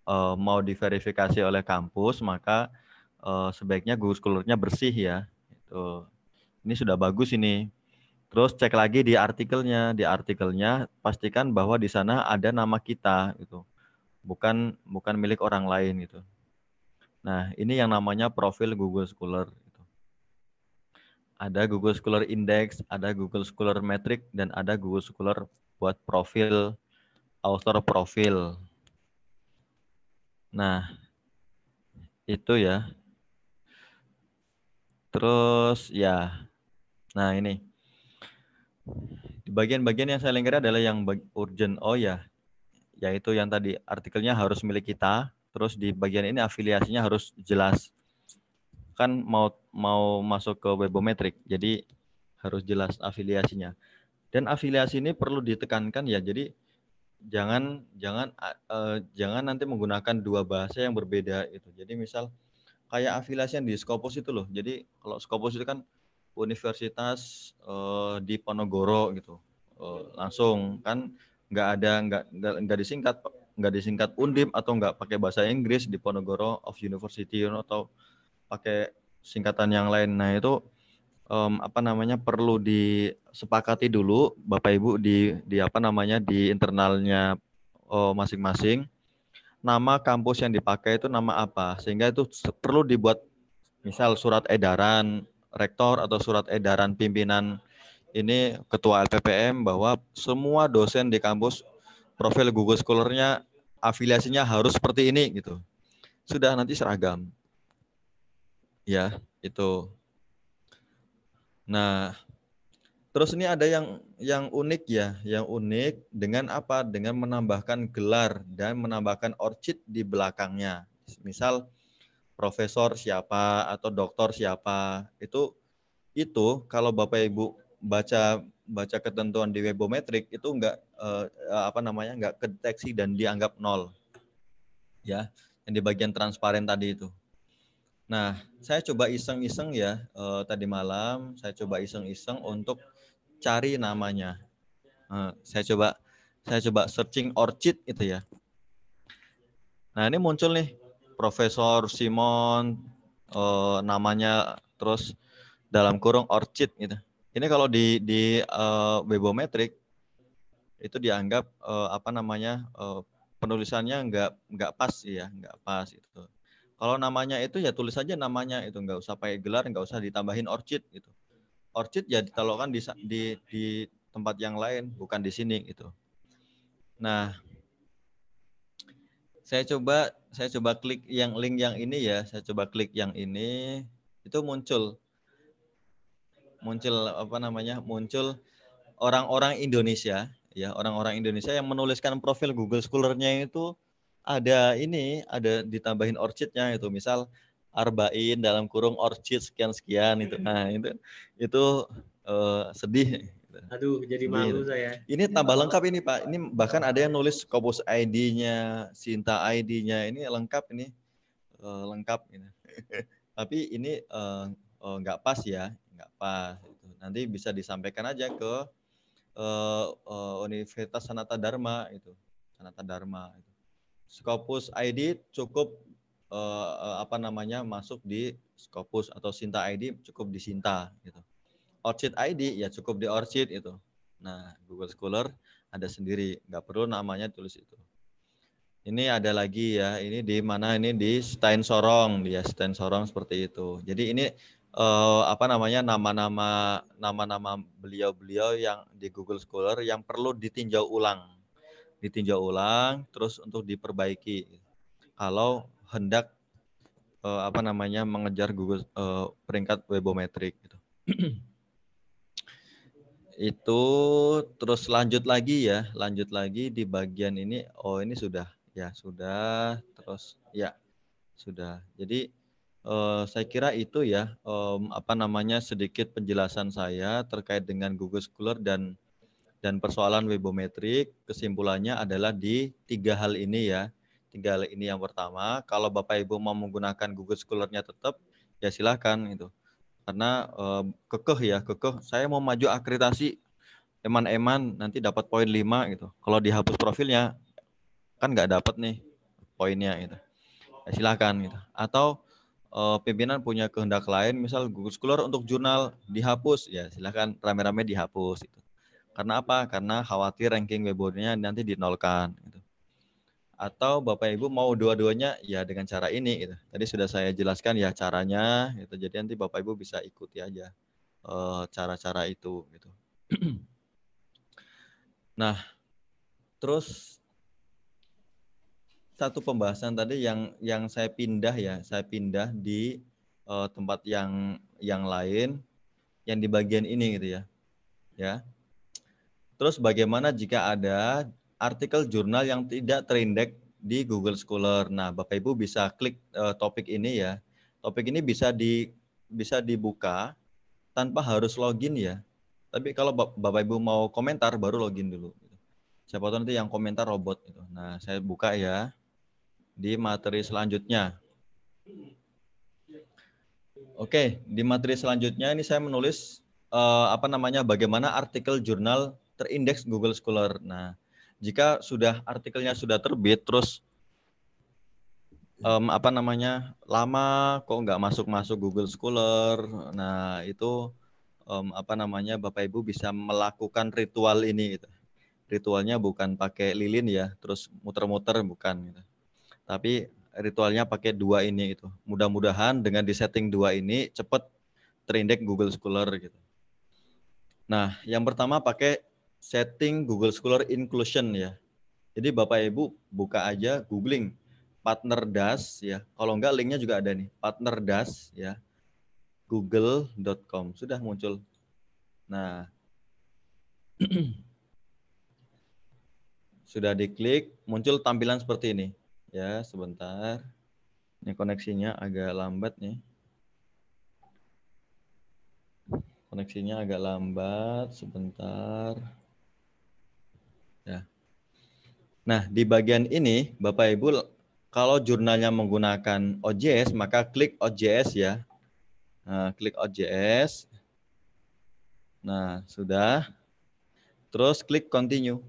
uh, mau diverifikasi oleh kampus, maka uh, sebaiknya Google Scholar-nya bersih ya. Itu. Ini sudah bagus ini. Terus cek lagi di artikelnya, di artikelnya pastikan bahwa di sana ada nama kita gitu. Bukan bukan milik orang lain gitu. Nah, ini yang namanya profil Google Scholar gitu. Ada Google Scholar Index, ada Google Scholar Metric dan ada Google Scholar buat profil author profil. Nah, itu ya. Terus ya. Nah, ini di bagian-bagian yang saya lingkari adalah yang urgent. Oh ya, yaitu yang tadi artikelnya harus milik kita. Terus di bagian ini afiliasinya harus jelas. Kan mau mau masuk ke webometric, jadi harus jelas afiliasinya. Dan afiliasi ini perlu ditekankan ya. Jadi jangan jangan uh, jangan nanti menggunakan dua bahasa yang berbeda itu. Jadi misal kayak afiliasi yang di Scopus itu loh. Jadi kalau Scopus itu kan universitas uh, di Ponorogo gitu. Uh, langsung kan nggak ada nggak nggak disingkat nggak disingkat undip atau nggak pakai bahasa Inggris di Ponorogo of University atau pakai singkatan yang lain. Nah itu um, apa namanya perlu disepakati dulu Bapak Ibu di di apa namanya di internalnya masing-masing. Nama kampus yang dipakai itu nama apa? Sehingga itu perlu dibuat misal surat edaran rektor atau surat edaran pimpinan ini ketua LPPM bahwa semua dosen di kampus profil Google Scholar-nya afiliasinya harus seperti ini gitu. Sudah nanti seragam. Ya, itu. Nah, terus ini ada yang yang unik ya, yang unik dengan apa? Dengan menambahkan gelar dan menambahkan orchid di belakangnya. Misal profesor siapa atau doktor siapa. Itu itu kalau bapak ibu baca baca ketentuan di webometrik itu enggak eh, apa namanya enggak kedeteksi dan dianggap nol. Ya yang di bagian transparan tadi itu. Nah saya coba iseng-iseng ya eh, tadi malam saya coba iseng-iseng untuk cari namanya. Nah, saya coba saya coba searching orchid itu ya. Nah ini muncul nih Profesor Simon uh, namanya terus dalam kurung Orchid gitu. Ini kalau di di uh, Webometric itu dianggap uh, apa namanya uh, penulisannya nggak nggak pas ya nggak pas itu. Kalau namanya itu ya tulis saja namanya itu nggak usah pakai gelar nggak usah ditambahin orchid gitu. Orchid ya ditaruhkan di di di tempat yang lain bukan di sini gitu. Nah saya coba saya coba klik yang link yang ini ya saya coba klik yang ini itu muncul. Muncul apa namanya? Muncul orang-orang Indonesia ya orang-orang Indonesia yang menuliskan profil Google Scholar-nya itu ada ini ada ditambahin orchidnya itu misal Arbain dalam kurung orchid sekian sekian itu. Nah itu itu uh, sedih Aduh, jadi malu saya. Ini tambah lengkap ini Pak. Ini bahkan ada yang nulis Kobus ID-nya, Sinta ID-nya. Ini lengkap ini. Uh, lengkap ini. [LAUGHS] Tapi ini uh, uh, nggak pas ya, nggak pas. Nanti bisa disampaikan aja ke uh, uh, Universitas Sanata Dharma itu. Sanata Dharma itu. Scopus ID cukup uh, apa namanya masuk di Scopus atau Sinta ID cukup di Sinta gitu. Orchid ID ya cukup di Orchid itu. Nah, Google Scholar ada sendiri, nggak perlu namanya tulis itu. Ini ada lagi ya, ini di mana ini di Stein Sorong, dia Stein Sorong seperti itu. Jadi ini eh, apa namanya nama-nama nama-nama beliau-beliau yang di Google Scholar yang perlu ditinjau ulang, ditinjau ulang, terus untuk diperbaiki. Kalau hendak eh, apa namanya mengejar Google eh, peringkat webometrik gitu. [CLEARS THROAT] itu terus lanjut lagi ya lanjut lagi di bagian ini. Oh ini sudah. Ya sudah. Terus ya sudah. Jadi eh, saya kira itu ya um, apa namanya sedikit penjelasan saya terkait dengan Google Scholar dan dan persoalan webometrik kesimpulannya adalah di tiga hal ini ya. Tiga hal ini yang pertama kalau bapak ibu mau menggunakan Google Scholar-nya tetap ya silahkan itu karena uh, kekeh ya kekeh saya mau maju akreditasi eman-eman nanti dapat poin 5 gitu. Kalau dihapus profilnya kan nggak dapat nih poinnya gitu. Ya, silahkan gitu. Atau uh, pimpinan punya kehendak lain, misal Google Scholar untuk jurnal dihapus, ya silahkan rame-rame dihapus. Gitu. Karena apa? Karena khawatir ranking webboardnya nanti dinolkan. Gitu. Atau Bapak Ibu mau dua-duanya ya dengan cara ini. Gitu. Tadi sudah saya jelaskan ya caranya. Gitu. Jadi nanti Bapak Ibu bisa ikuti aja eh, cara-cara uh, itu. Gitu. [CLEARS THROAT] Nah, terus satu pembahasan tadi yang yang saya pindah ya, saya pindah di uh, tempat yang yang lain yang di bagian ini gitu ya. Ya. Terus bagaimana jika ada artikel jurnal yang tidak terindeks di Google Scholar. Nah, Bapak Ibu bisa klik uh, topik ini ya. Topik ini bisa di bisa dibuka tanpa harus login ya. Tapi kalau Bapak Ibu mau komentar baru login dulu. Siapa tahu nanti yang komentar robot gitu. Nah, saya buka ya di materi selanjutnya. Oke, di materi selanjutnya ini saya menulis uh, apa namanya bagaimana artikel jurnal terindeks Google Scholar. Nah, jika sudah artikelnya sudah terbit terus um, apa namanya lama kok nggak masuk masuk Google Scholar nah itu um, apa namanya Bapak Ibu bisa melakukan ritual ini gitu. Ritualnya bukan pakai lilin ya, terus muter-muter bukan gitu. Tapi ritualnya pakai dua ini itu. Mudah-mudahan dengan disetting dua ini cepat terindeks Google Scholar gitu. Nah, yang pertama pakai setting Google Scholar Inclusion ya. Jadi Bapak Ibu buka aja googling partner das ya. Kalau enggak linknya juga ada nih, partner das ya google.com. Sudah muncul. Nah, [CLEARS THROAT] sudah diklik, muncul tampilan seperti ini. Ya, sebentar. Ini koneksinya agak lambat nih. Koneksinya agak lambat, sebentar. Ya. Nah, di bagian ini, Bapak Ibu, kalau jurnalnya menggunakan OJS, maka klik OJS ya. Nah, klik OJS. Nah, sudah. Terus klik continue.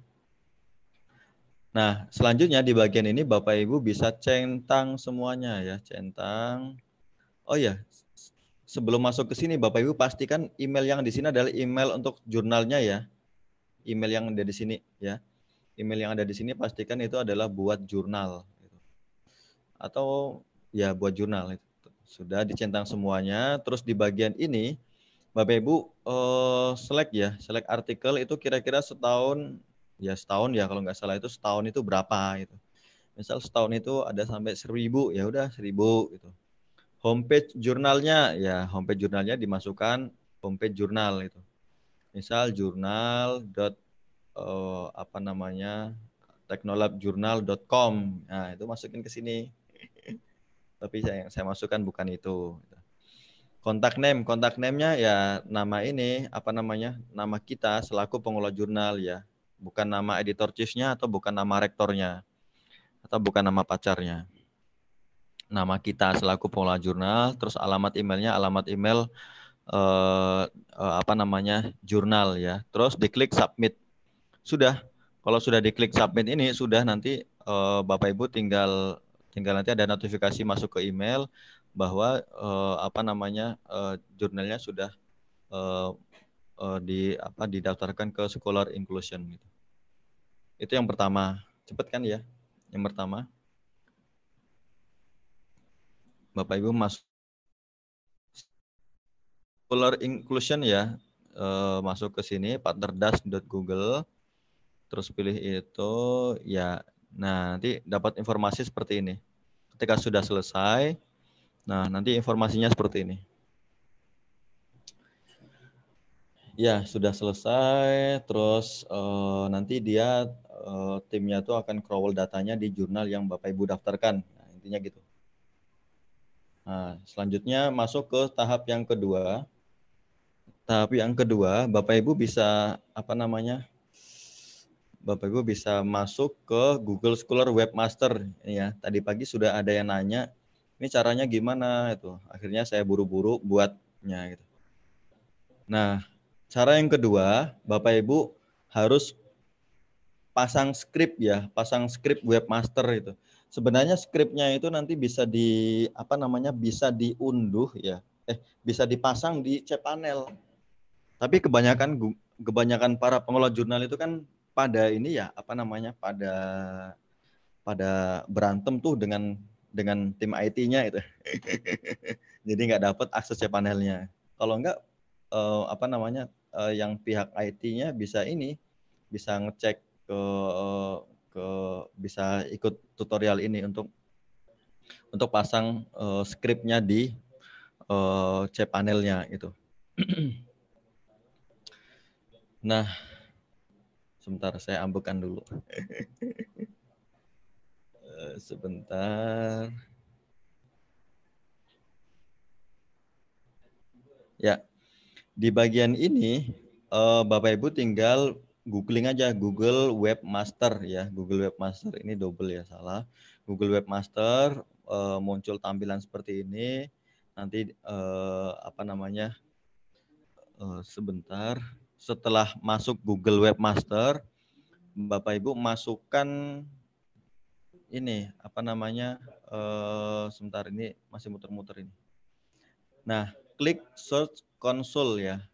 Nah, selanjutnya di bagian ini Bapak Ibu bisa centang semuanya ya, centang. Oh ya, sebelum masuk ke sini Bapak Ibu pastikan email yang di sini adalah email untuk jurnalnya ya. Email yang ada di sini ya. Email yang ada di sini pastikan itu adalah buat jurnal atau ya buat jurnal itu sudah dicentang semuanya. Terus di bagian ini, Bapak Ibu uh, select ya, select artikel itu kira-kira setahun, ya setahun ya kalau nggak salah itu setahun itu berapa gitu. Misal setahun itu ada sampai seribu, ya udah seribu gitu. Homepage jurnalnya, ya homepage jurnalnya dimasukkan homepage jurnal itu. Misal jurnal uh, apa namanya teknolobjurnal.com. Nah, itu masukin ke sini tapi saya, saya masukkan bukan itu. Kontak name, kontak name-nya ya nama ini, apa namanya, nama kita selaku pengelola jurnal ya, bukan nama editor chief-nya atau bukan nama rektornya, atau bukan nama pacarnya. Nama kita selaku pengelola jurnal, terus alamat emailnya, alamat email eh, eh, apa namanya jurnal ya, terus diklik submit. Sudah, kalau sudah diklik submit ini sudah nanti eh, Bapak Ibu tinggal tinggal nanti ada notifikasi masuk ke email bahwa uh, apa namanya uh, jurnalnya sudah uh, uh, di apa didaftarkan ke Scholar Inclusion gitu. Itu yang pertama. Cepat kan ya? Yang pertama. Bapak Ibu masuk Scholar Inclusion ya. Uh, masuk ke sini partnerdas.google terus pilih itu ya Nah, nanti dapat informasi seperti ini. Ketika sudah selesai, nah nanti informasinya seperti ini. Ya, sudah selesai. Terus uh, nanti dia uh, timnya itu akan crawl datanya di jurnal yang Bapak Ibu daftarkan. Nah, intinya gitu. Nah, selanjutnya masuk ke tahap yang kedua. Tahap yang kedua, Bapak Ibu bisa apa namanya? Bapak Ibu bisa masuk ke Google Scholar Webmaster ya. Tadi pagi sudah ada yang nanya, ini caranya gimana itu. Akhirnya saya buru-buru buatnya gitu. Nah, cara yang kedua, Bapak Ibu harus pasang script ya, pasang script webmaster itu. Sebenarnya scriptnya itu nanti bisa di apa namanya bisa diunduh ya, eh bisa dipasang di cPanel. Tapi kebanyakan kebanyakan para pengelola jurnal itu kan pada ini ya apa namanya pada pada berantem tuh dengan dengan tim IT-nya itu. [LAUGHS] Jadi nggak dapat akses cPanelnya. Kalau nggak uh, apa namanya uh, yang pihak IT-nya bisa ini bisa ngecek ke uh, ke bisa ikut tutorial ini untuk untuk pasang uh, scriptnya di uh, cPanelnya itu. [CLEARS THROAT] nah, sebentar saya ambekan dulu. sebentar. Ya, di bagian ini uh, Bapak Ibu tinggal googling aja Google Webmaster ya. Google Webmaster ini double ya salah. Google Webmaster uh, muncul tampilan seperti ini. Nanti apa namanya? Sebentar. Setelah masuk Google Webmaster, Bapak Ibu masukkan ini apa namanya? Uh, sebentar ini masih muter-muter ini. Nah, klik search console ya.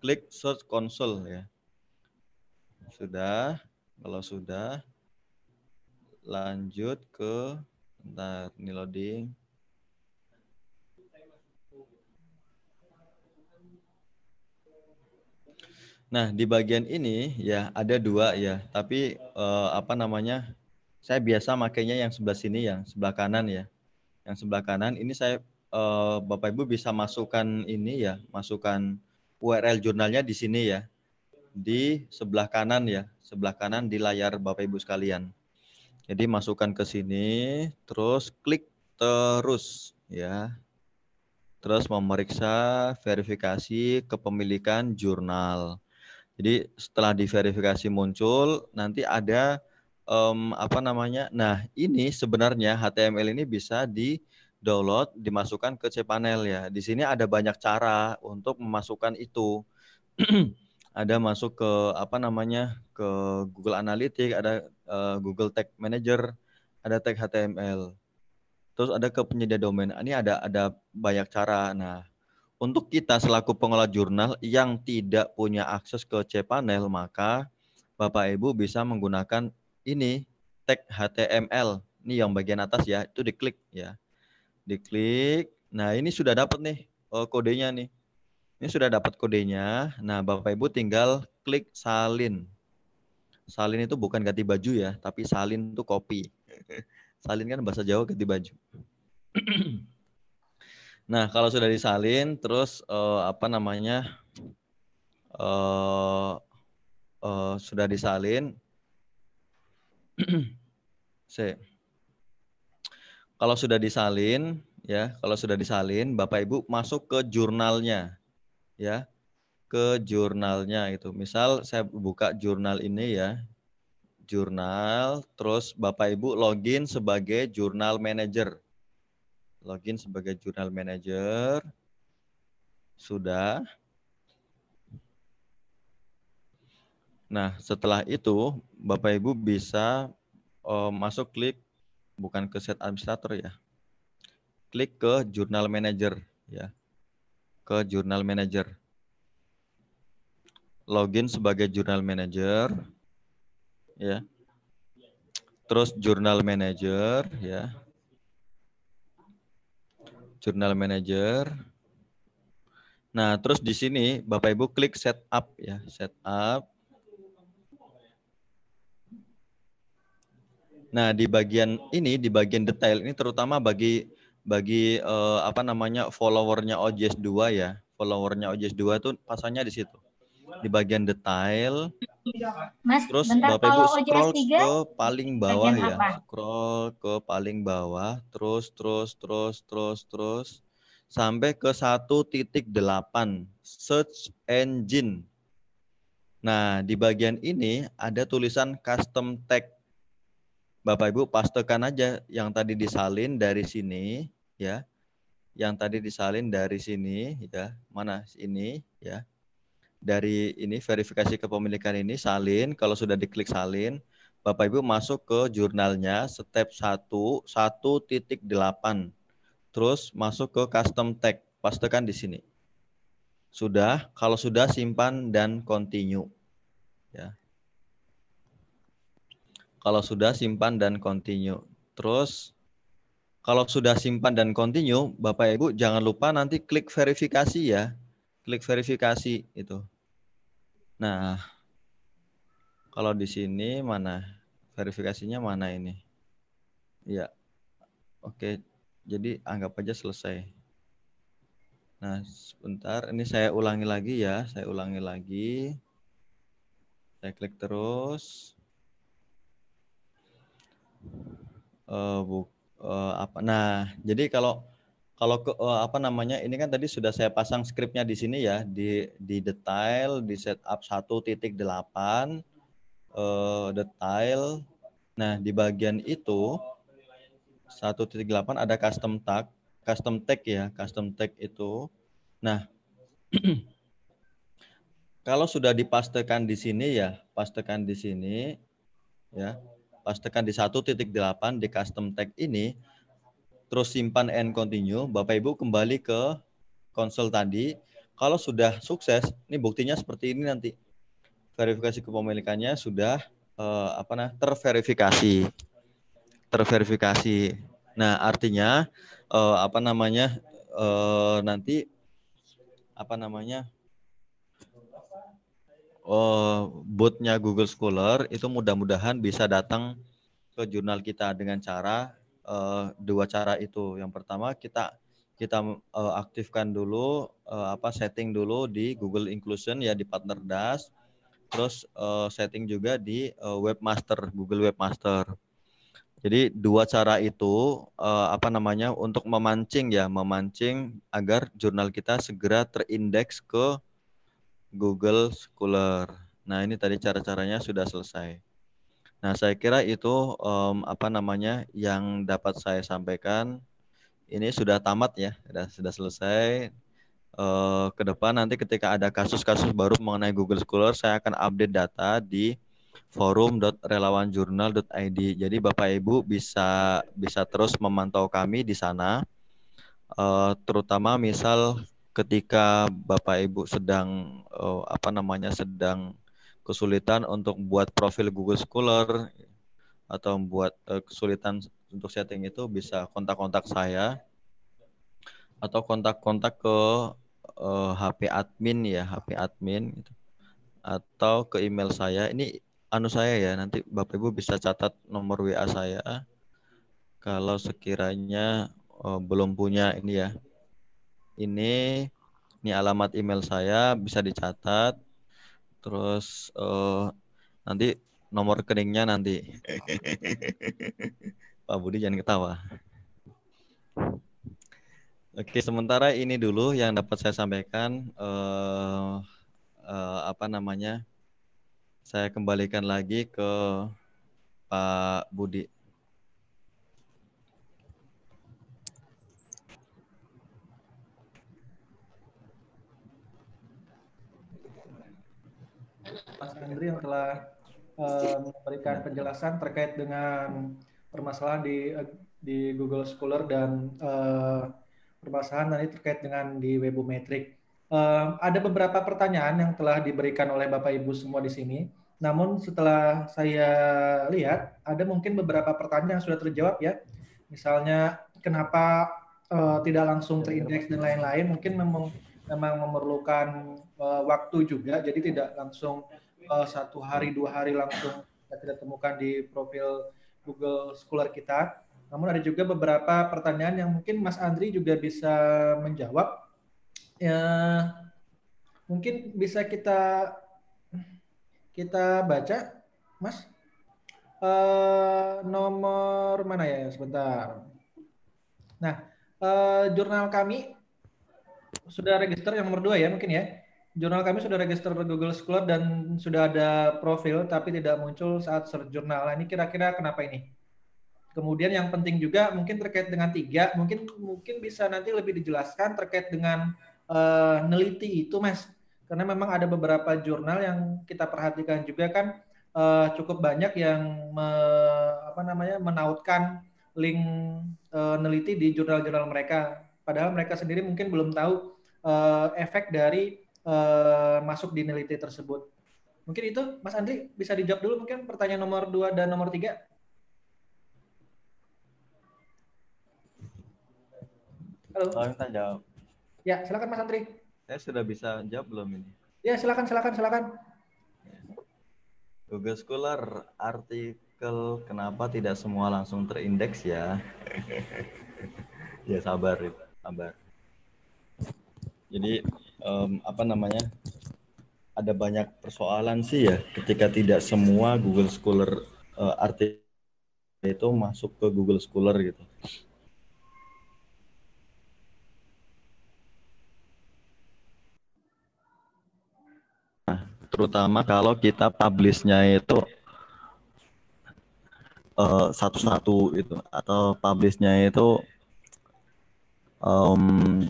Klik search console ya. Sudah. Kalau sudah lanjut ke bentar ini loading. Nah, di bagian ini ya ada dua ya, tapi eh, apa namanya? Saya biasa makainya yang sebelah sini yang sebelah kanan ya. Yang sebelah kanan ini saya uh, Bapak Ibu bisa masukkan ini ya, masukkan URL jurnalnya di sini ya. Di sebelah kanan ya, sebelah kanan di layar Bapak Ibu sekalian. Jadi masukkan ke sini, terus klik terus ya. Terus memeriksa verifikasi kepemilikan jurnal. Jadi setelah diverifikasi muncul, nanti ada um, apa namanya? Nah ini sebenarnya HTML ini bisa di download, dimasukkan ke cPanel ya. Di sini ada banyak cara untuk memasukkan itu. [CLEARS THROAT] ada masuk ke apa namanya ke Google Analytics, ada uh, Google Tag Manager, ada tag HTML. Terus ada ke penyedia domain. Ini ada ada banyak cara. Nah, untuk kita selaku pengelola jurnal yang tidak punya akses ke cPanel, maka Bapak Ibu bisa menggunakan ini tag HTML. Ini yang bagian atas ya, itu diklik ya diklik. Nah, ini sudah dapat nih oh, kodenya nih. Ini sudah dapat kodenya. Nah, Bapak Ibu tinggal klik salin. Salin itu bukan ganti baju ya, tapi salin itu kopi. [LAUGHS] salin kan bahasa Jawa ganti baju. [CLEARS THROAT] nah, kalau sudah disalin, terus uh, apa namanya? Uh, uh, sudah disalin. [CLEARS THROAT] saya kalau sudah disalin, ya, kalau sudah disalin, Bapak Ibu masuk ke jurnalnya, ya, ke jurnalnya itu. Misal saya buka jurnal ini ya, jurnal, terus Bapak Ibu login sebagai jurnal manager. Login sebagai jurnal manager. Sudah. Nah, setelah itu Bapak Ibu bisa uh, masuk klik bukan ke set administrator ya. Klik ke jurnal manager ya. Ke jurnal manager. Login sebagai jurnal manager ya. Terus jurnal manager ya. Jurnal manager. Nah, terus di sini Bapak Ibu klik setup ya, setup Nah, di bagian ini, di bagian detail ini terutama bagi bagi uh, apa namanya followernya OJS 2 ya. Followernya OJS 2 itu pasangnya di situ. Di bagian detail. Mas, terus bentar, Bapak Ibu scroll ke paling bawah ya. Apa? Scroll ke paling bawah, terus terus terus terus terus sampai ke 1.8 search engine. Nah, di bagian ini ada tulisan custom tag Bapak Ibu pastekan aja yang tadi disalin dari sini ya. Yang tadi disalin dari sini ya. Mana ini ya. Dari ini verifikasi kepemilikan ini salin. Kalau sudah diklik salin, Bapak Ibu masuk ke jurnalnya step 1 1.8. Terus masuk ke custom tag, pastekan di sini. Sudah, kalau sudah simpan dan continue. Ya. Kalau sudah simpan dan continue. Terus kalau sudah simpan dan continue, Bapak Ibu jangan lupa nanti klik verifikasi ya. Klik verifikasi itu. Nah, kalau di sini mana verifikasinya mana ini? Ya. Oke. Jadi anggap aja selesai. Nah, sebentar. Ini saya ulangi lagi ya. Saya ulangi lagi. Saya klik terus. Uh, bu, uh, apa? Nah, jadi kalau kalau ke, uh, apa namanya ini kan tadi sudah saya pasang skripnya di sini ya di di detail di setup 1.8 uh, detail. Nah di bagian itu 1.8 ada custom tag custom tag ya, custom tag itu. Nah, [CLEARS THROAT] kalau sudah dipastekan di sini ya, pastekan di sini ya, pastekan di 1.8 di custom tag ini, terus simpan and continue, Bapak Ibu kembali ke konsol tadi. Kalau sudah sukses, ini buktinya seperti ini nanti. Verifikasi kepemilikannya sudah eh, apa nah, terverifikasi. Terverifikasi. Nah, artinya uh, apa namanya uh, nanti apa namanya uh, bootnya Google Scholar itu mudah-mudahan bisa datang ke jurnal kita dengan cara uh, dua cara itu. Yang pertama kita kita uh, aktifkan dulu uh, apa setting dulu di Google Inclusion ya di Partner Das. Terus uh, setting juga di uh, Webmaster Google Webmaster. Jadi dua cara itu uh, apa namanya untuk memancing ya, memancing agar jurnal kita segera terindeks ke Google Scholar. Nah, ini tadi cara-caranya sudah selesai. Nah, saya kira itu um, apa namanya yang dapat saya sampaikan. Ini sudah tamat ya, sudah sudah selesai. Uh, ke depan nanti ketika ada kasus-kasus baru mengenai Google Scholar, saya akan update data di forum.relawanjurnal.id. Jadi Bapak Ibu bisa bisa terus memantau kami di sana. Uh, terutama misal ketika Bapak Ibu sedang uh, apa namanya sedang kesulitan untuk buat profil Google Scholar atau membuat uh, kesulitan untuk setting itu bisa kontak-kontak saya atau kontak-kontak ke uh, HP admin ya, HP admin gitu. Atau ke email saya. Ini anu saya ya nanti Bapak Ibu bisa catat nomor WA saya kalau sekiranya oh, belum punya ini ya. Ini ini alamat email saya bisa dicatat. Terus oh, nanti nomor rekeningnya nanti. [LAUGHS] Pak Budi jangan ketawa. Oke, sementara ini dulu yang dapat saya sampaikan uh, uh, apa namanya? Saya kembalikan lagi ke Pak Budi. Andri yang telah uh, memberikan penjelasan terkait dengan permasalahan di di Google Scholar dan uh, permasalahan tadi terkait dengan di Webometric. Uh, ada beberapa pertanyaan yang telah diberikan oleh Bapak Ibu semua di sini. Namun setelah saya lihat ada mungkin beberapa pertanyaan yang sudah terjawab ya. Misalnya kenapa uh, tidak langsung terindeks dan lain-lain. Mungkin memang memang memerlukan uh, waktu juga. Jadi tidak langsung uh, satu hari dua hari langsung kita tidak temukan di profil Google Scholar kita. Namun ada juga beberapa pertanyaan yang mungkin Mas Andri juga bisa menjawab ya mungkin bisa kita kita baca, Mas. Uh, nomor mana ya? Sebentar. Nah, uh, jurnal kami sudah register yang nomor dua ya mungkin ya. Jurnal kami sudah register Google Scholar dan sudah ada profil tapi tidak muncul saat search jurnal. Nah, ini kira-kira kenapa ini? Kemudian yang penting juga mungkin terkait dengan tiga, mungkin mungkin bisa nanti lebih dijelaskan terkait dengan uh, neliti itu, Mas. karena memang ada beberapa jurnal yang kita perhatikan juga kan uh, cukup banyak yang me, apa namanya menautkan link uh, neliti di jurnal-jurnal mereka padahal mereka sendiri mungkin belum tahu uh, efek dari uh, masuk di neliti tersebut mungkin itu Mas Andri bisa dijawab dulu mungkin pertanyaan nomor 2 dan nomor 3 Halo. Oh, minta jawab. Ya, silakan Mas Andri. Saya sudah bisa jawab belum ini? Ya, silakan, silakan, silakan. Google Scholar artikel kenapa tidak semua langsung terindeks ya? [LAUGHS] ya sabar, sabar. Jadi um, apa namanya? Ada banyak persoalan sih ya ketika tidak semua Google Scholar uh, artikel itu masuk ke Google Scholar gitu. terutama kalau kita publishnya itu uh, satu-satu itu atau publishnya itu um,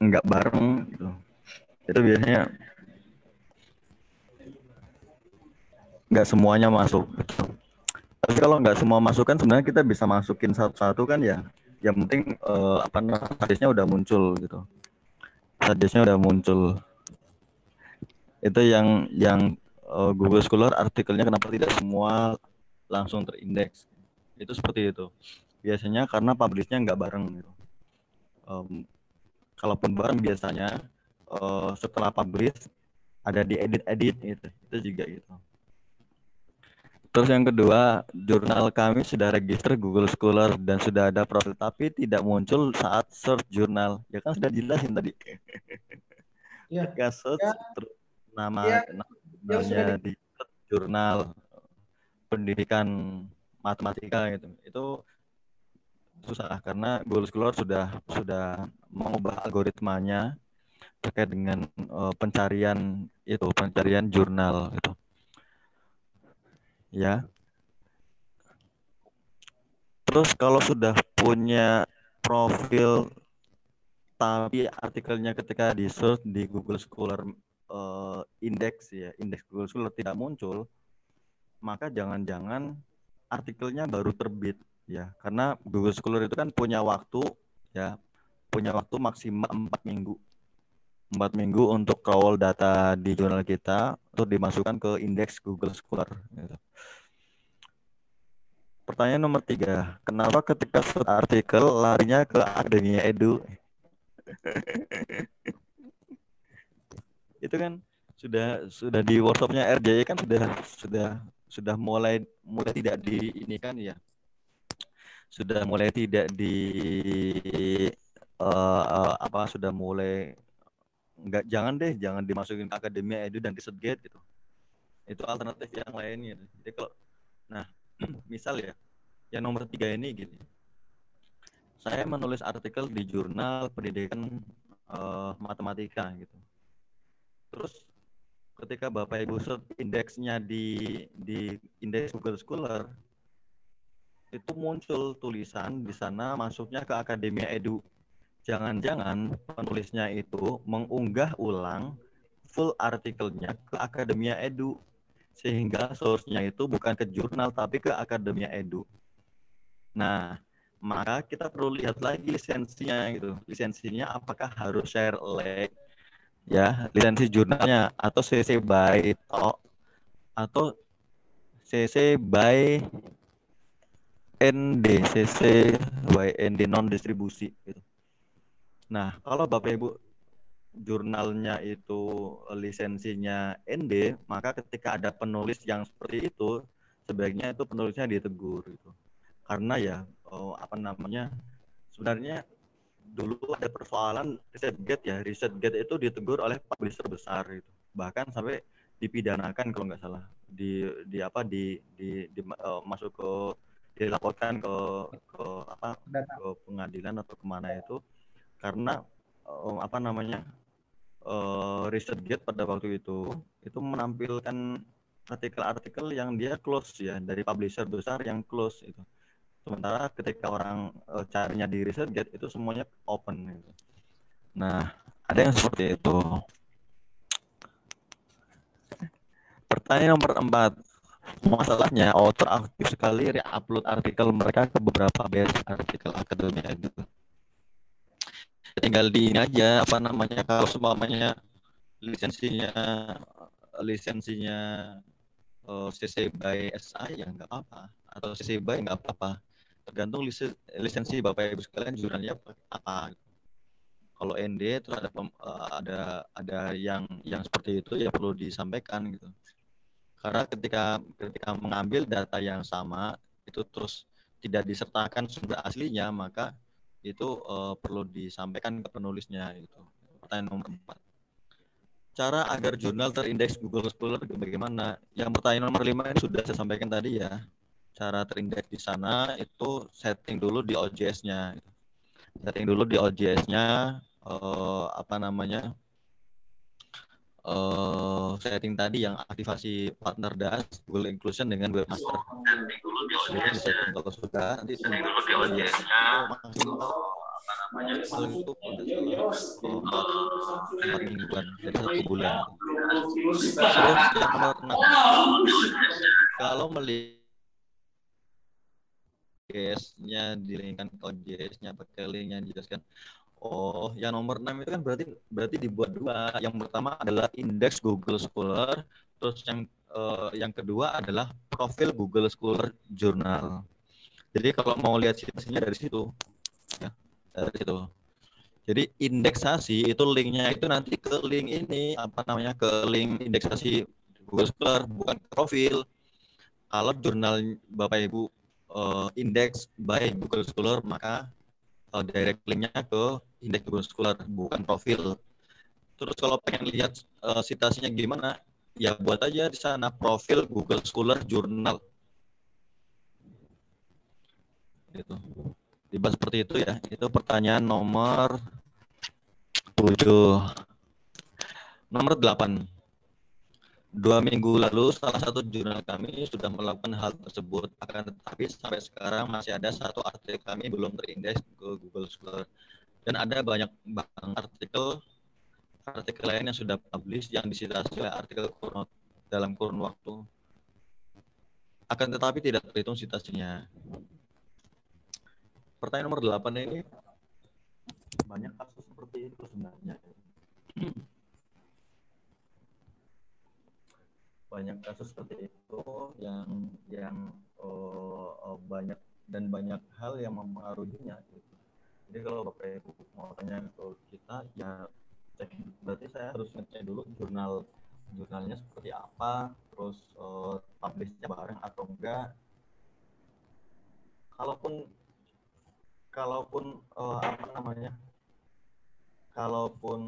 nggak bareng gitu. Itu biasanya nggak semuanya masuk gitu. tapi kalau nggak semua masuk kan sebenarnya kita bisa masukin satu-satu kan ya. Yang penting uh, apa namanya udah muncul gitu. Hadisnya udah muncul. Itu yang yang uh, Google Scholar artikelnya kenapa tidak semua langsung terindeks. Itu seperti itu. Biasanya karena publishnya nggak bareng gitu. um, kalaupun bareng biasanya uh, setelah publish ada di edit-edit itu itu juga gitu Terus yang kedua, jurnal kami sudah register Google Scholar dan sudah ada profil, tapi tidak muncul saat search jurnal. Ya kan sudah jelasin tadi. [LAUGHS] Ya. search, ya nama ya, namanya di jurnal pendidikan matematika gitu itu susah karena Google Scholar sudah sudah mengubah algoritmanya terkait dengan uh, pencarian itu pencarian jurnal itu. Ya. Terus kalau sudah punya profil tapi artikelnya ketika di search di Google Scholar uh, indeks ya indeks Google Scholar tidak muncul maka jangan-jangan artikelnya baru terbit ya karena Google Scholar itu kan punya waktu ya punya waktu maksimal empat minggu empat minggu untuk crawl data di jurnal kita untuk dimasukkan ke indeks Google Scholar gitu. Pertanyaan nomor tiga, kenapa ketika artikel larinya ke Akademia Edu? [LAUGHS] itu kan sudah sudah di workshopnya RJY kan sudah sudah sudah mulai mulai tidak di ini kan ya sudah mulai tidak di uh, uh, apa sudah mulai nggak jangan deh jangan dimasukin ke akademia edu dan risetgate gitu. Itu alternatif yang lainnya. Jadi kalau nah [CLEARS THROAT] misal ya yang nomor tiga ini gini. Saya menulis artikel di jurnal pendidikan uh, matematika gitu. Terus ketika Bapak Ibu search indeksnya di di indeks Google Scholar itu muncul tulisan di sana masuknya ke Akademia Edu. Jangan-jangan penulisnya itu mengunggah ulang full artikelnya ke Akademia Edu sehingga source-nya itu bukan ke jurnal tapi ke Akademia Edu. Nah, maka kita perlu lihat lagi lisensinya gitu. Lisensinya apakah harus share link ya lisensi jurnalnya atau CC by atau CC by ND CC by ND non distribusi gitu. Nah, kalau Bapak Ibu jurnalnya itu lisensinya ND, maka ketika ada penulis yang seperti itu, sebaiknya itu penulisnya ditegur gitu. Karena ya oh, apa namanya? Sebenarnya dulu ada persoalan riset gate ya riset gate itu ditegur oleh publisher besar itu bahkan sampai dipidanakan kalau nggak salah di di apa di di, di uh, masuk ke dilaporkan ke ke apa ke pengadilan atau ke mana itu karena um, apa namanya eh, uh, riset gate pada waktu itu itu menampilkan artikel-artikel yang dia close ya dari publisher besar yang close itu. Sementara ketika orang uh, carinya di riset gate itu semuanya open gitu. nah ada yang seperti itu. Pertanyaan nomor empat. Masalahnya author aktif sekali re-upload artikel mereka ke beberapa base artikel akademik itu. Tinggal di ini aja apa namanya kalau semuanya lisensinya lisensinya uh, eh, CC by SI ya nggak apa-apa atau CC by nggak apa-apa. Tergantung lisensi Bapak Ibu sekalian jurnalnya apa kalau ND terus ada uh, ada ada yang yang seperti itu ya perlu disampaikan gitu karena ketika ketika mengambil data yang sama itu terus tidak disertakan sumber aslinya maka itu uh, perlu disampaikan ke penulisnya itu pertanyaan nomor empat. Cara agar jurnal terindeks Google Scholar bagaimana? Yang pertanyaan nomor lima ini sudah saya sampaikan tadi ya. Cara terindeks di sana itu setting dulu di OJS-nya setting dulu di OJS-nya uh, apa namanya uh, setting tadi yang aktivasi partner DAS Google Inclusion dengan webmaster. Jadi di setting kalau sudah nanti paling itu empat mingguan jadi satu bulan. Terus yang nomor enam kalau melihat nya dilingkan ke OJS-nya pakai link yang dijelaskan Oh, yang nomor 6 itu kan berarti berarti dibuat dua. Yang pertama adalah indeks Google Scholar, terus yang uh, yang kedua adalah profil Google Scholar Journal. Jadi kalau mau lihat situasinya dari situ, ya, dari situ. Jadi indeksasi itu linknya itu nanti ke link ini apa namanya ke link indeksasi Google Scholar bukan profil. Kalau jurnal Bapak Ibu uh, indeks by Google Scholar maka uh, direct linknya ke indeks Scholar bukan profil. Terus kalau pengen lihat uh, citasinya gimana, ya buat aja di sana profil Google Scholar Journal. Itu. Dibahas seperti itu ya. Itu pertanyaan nomor 7. Nomor 8. Dua minggu lalu, salah satu jurnal kami sudah melakukan hal tersebut. Akan tetapi sampai sekarang masih ada satu artikel kami belum terindeks ke Google Scholar dan ada banyak artikel artikel lain yang sudah publish yang disitasi oleh artikel kurun, dalam kurun waktu. Akan tetapi tidak terhitung citasinya. Pertanyaan nomor 8 ini banyak kasus seperti itu sebenarnya. Banyak kasus seperti itu yang yang oh, oh, banyak dan banyak hal yang mempengaruhinya gitu jadi kalau bapak ibu mau tanya ke kita ya berarti saya harus ngecek dulu jurnal jurnalnya seperti apa terus uh, publishnya bareng atau enggak. Kalaupun kalaupun uh, apa namanya kalaupun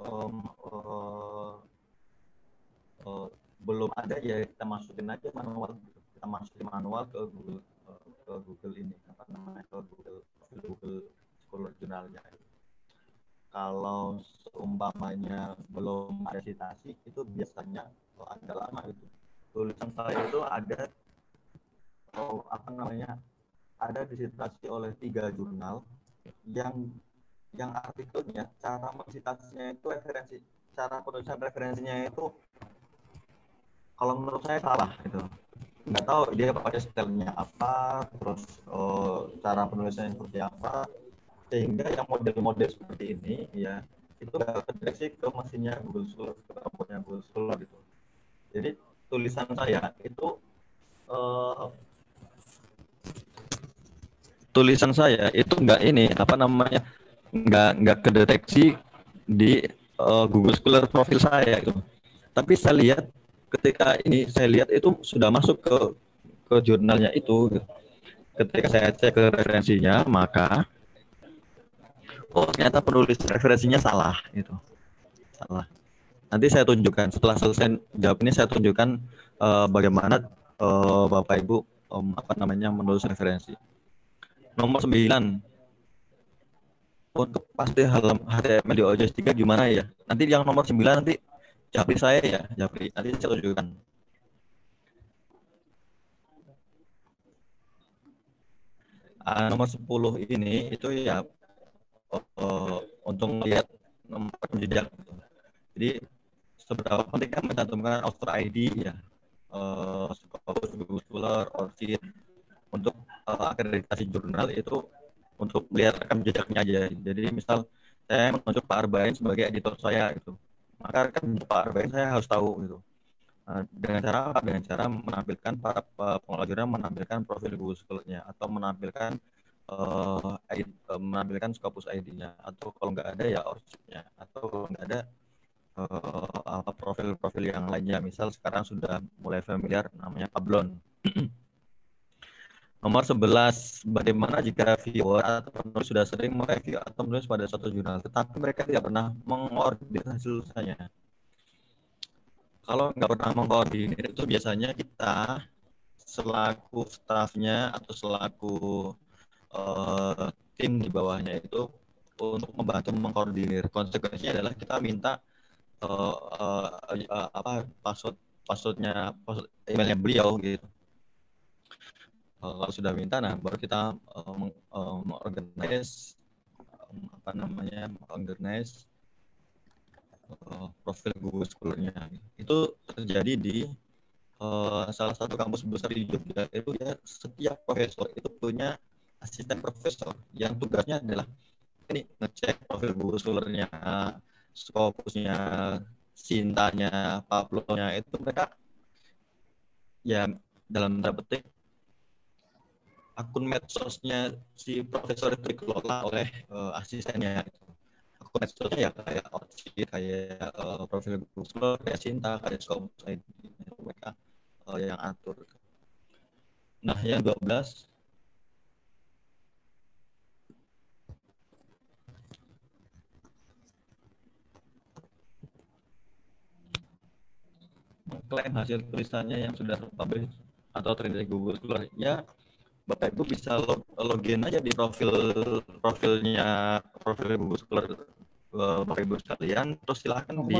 um, uh, uh, belum ada ya kita masukin aja manual kita masukin manual ke Google ke Google ini apa namanya ke Google Google Scholar jurnalnya kalau seumpamanya belum ada citasi itu biasanya oh, agak lama itu tulisan saya itu ada oh, apa namanya ada disitasi oleh tiga jurnal yang yang artikelnya cara mensitasinya itu referensi cara penulisan referensinya itu kalau menurut saya salah itu nggak tahu dia pakai stylenya apa terus uh, cara penulisannya seperti apa. Sehingga yang model-model seperti ini ya itu nggak terdeteksi ke mesinnya Google Scholar ke komputernya Google Scholar gitu. Jadi tulisan saya itu uh, tulisan saya itu nggak ini apa namanya nggak nggak kedeteksi di uh, Google Scholar profil saya itu tapi saya lihat ketika ini saya lihat itu sudah masuk ke ke jurnalnya itu. Ketika saya cek ke referensinya maka oh ternyata penulis referensinya salah itu salah. Nanti saya tunjukkan setelah selesai jawab ini saya tunjukkan uh, bagaimana uh, bapak ibu um, apa namanya menulis referensi. Nomor 9 untuk pasti HTML di OJS 3 gimana ya? Nanti yang nomor 9 nanti Japri saya ya, Japri. Nanti saya tunjukkan. Uh, nomor 10 ini itu ya uh, untuk melihat nomor jejak. Jadi seberapa pentingnya mencantumkan author ID ya, uh, Scholar, ORCID untuk uh, akreditasi jurnal itu untuk melihat rekam jejaknya aja. Jadi misal saya menunjuk Pak Arbain sebagai editor saya itu, maka rekam Pak Arbain saya harus tahu gitu. Nah, dengan cara apa? Dengan cara menampilkan para pengelola jurnal menampilkan profil Google Scholar-nya atau menampilkan uh, ID, uh, menampilkan Scopus ID-nya atau kalau nggak ada ya ORCID-nya atau kalau nggak ada uh, profil-profil yang lainnya. Misal sekarang sudah mulai familiar namanya Pablon. [CLEARS THROAT] Nomor 11, bagaimana jika viewer atau penulis sudah sering mereview atau menulis pada suatu jurnal, tetapi mereka tidak pernah mengordinir hasil tulisannya. Kalau nggak pernah mengordinir itu biasanya kita selaku staffnya atau selaku uh, tim di bawahnya itu untuk membantu mengkoordinir. Konsekuensinya adalah kita minta uh, uh, uh, apa password passwordnya password emailnya beliau gitu kalau sudah minta nah baru kita uh, uh, organize um, apa namanya organize uh, profil Google Scholar-nya itu terjadi di uh, salah satu kampus besar di Jogja itu ya setiap profesor itu punya asisten profesor yang tugasnya adalah ini ngecek profil Google Scholar-nya Scopusnya Sintanya Pablo-nya itu mereka ya dalam tanda petik akun medsosnya si profesor itu dikelola oleh uh, asistennya. Akun medsosnya ya kayak Oci, kayak uh, profil Google kayak Cinta kayak Scopus ID mereka uh, yang atur. Nah yang 12 mengklaim hasil tulisannya yang sudah terpublish atau terjadi Google Scholar ya Bapak Ibu bisa log, login aja di profil profilnya profil Google Scholar uh, Bapak Ibu sekalian. Terus silahkan di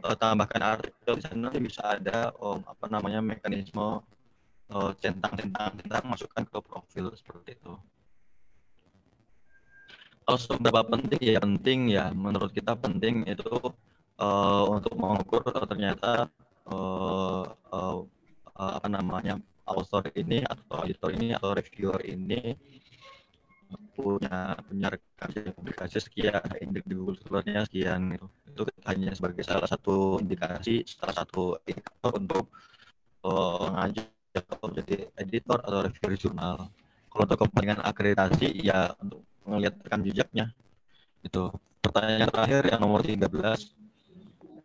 uh, tambahkan artikel di sana. Nanti bisa ada um, apa namanya mekanisme uh, centang centang centang masukkan ke profil seperti itu. Kalau seberapa penting ya penting ya. Menurut kita penting itu uh, untuk mengukur uh, ternyata uh, uh, uh, apa namanya author ini atau editor ini atau reviewer ini punya punya rekam publikasi sekian indeks di Google Scholar-nya sekian itu itu hanya sebagai salah satu indikasi salah satu indikator untuk uh, atau jadi editor atau reviewer jurnal. Kalau untuk kepentingan akreditasi ya untuk melihat rekam jejaknya. Itu pertanyaan terakhir yang nomor 13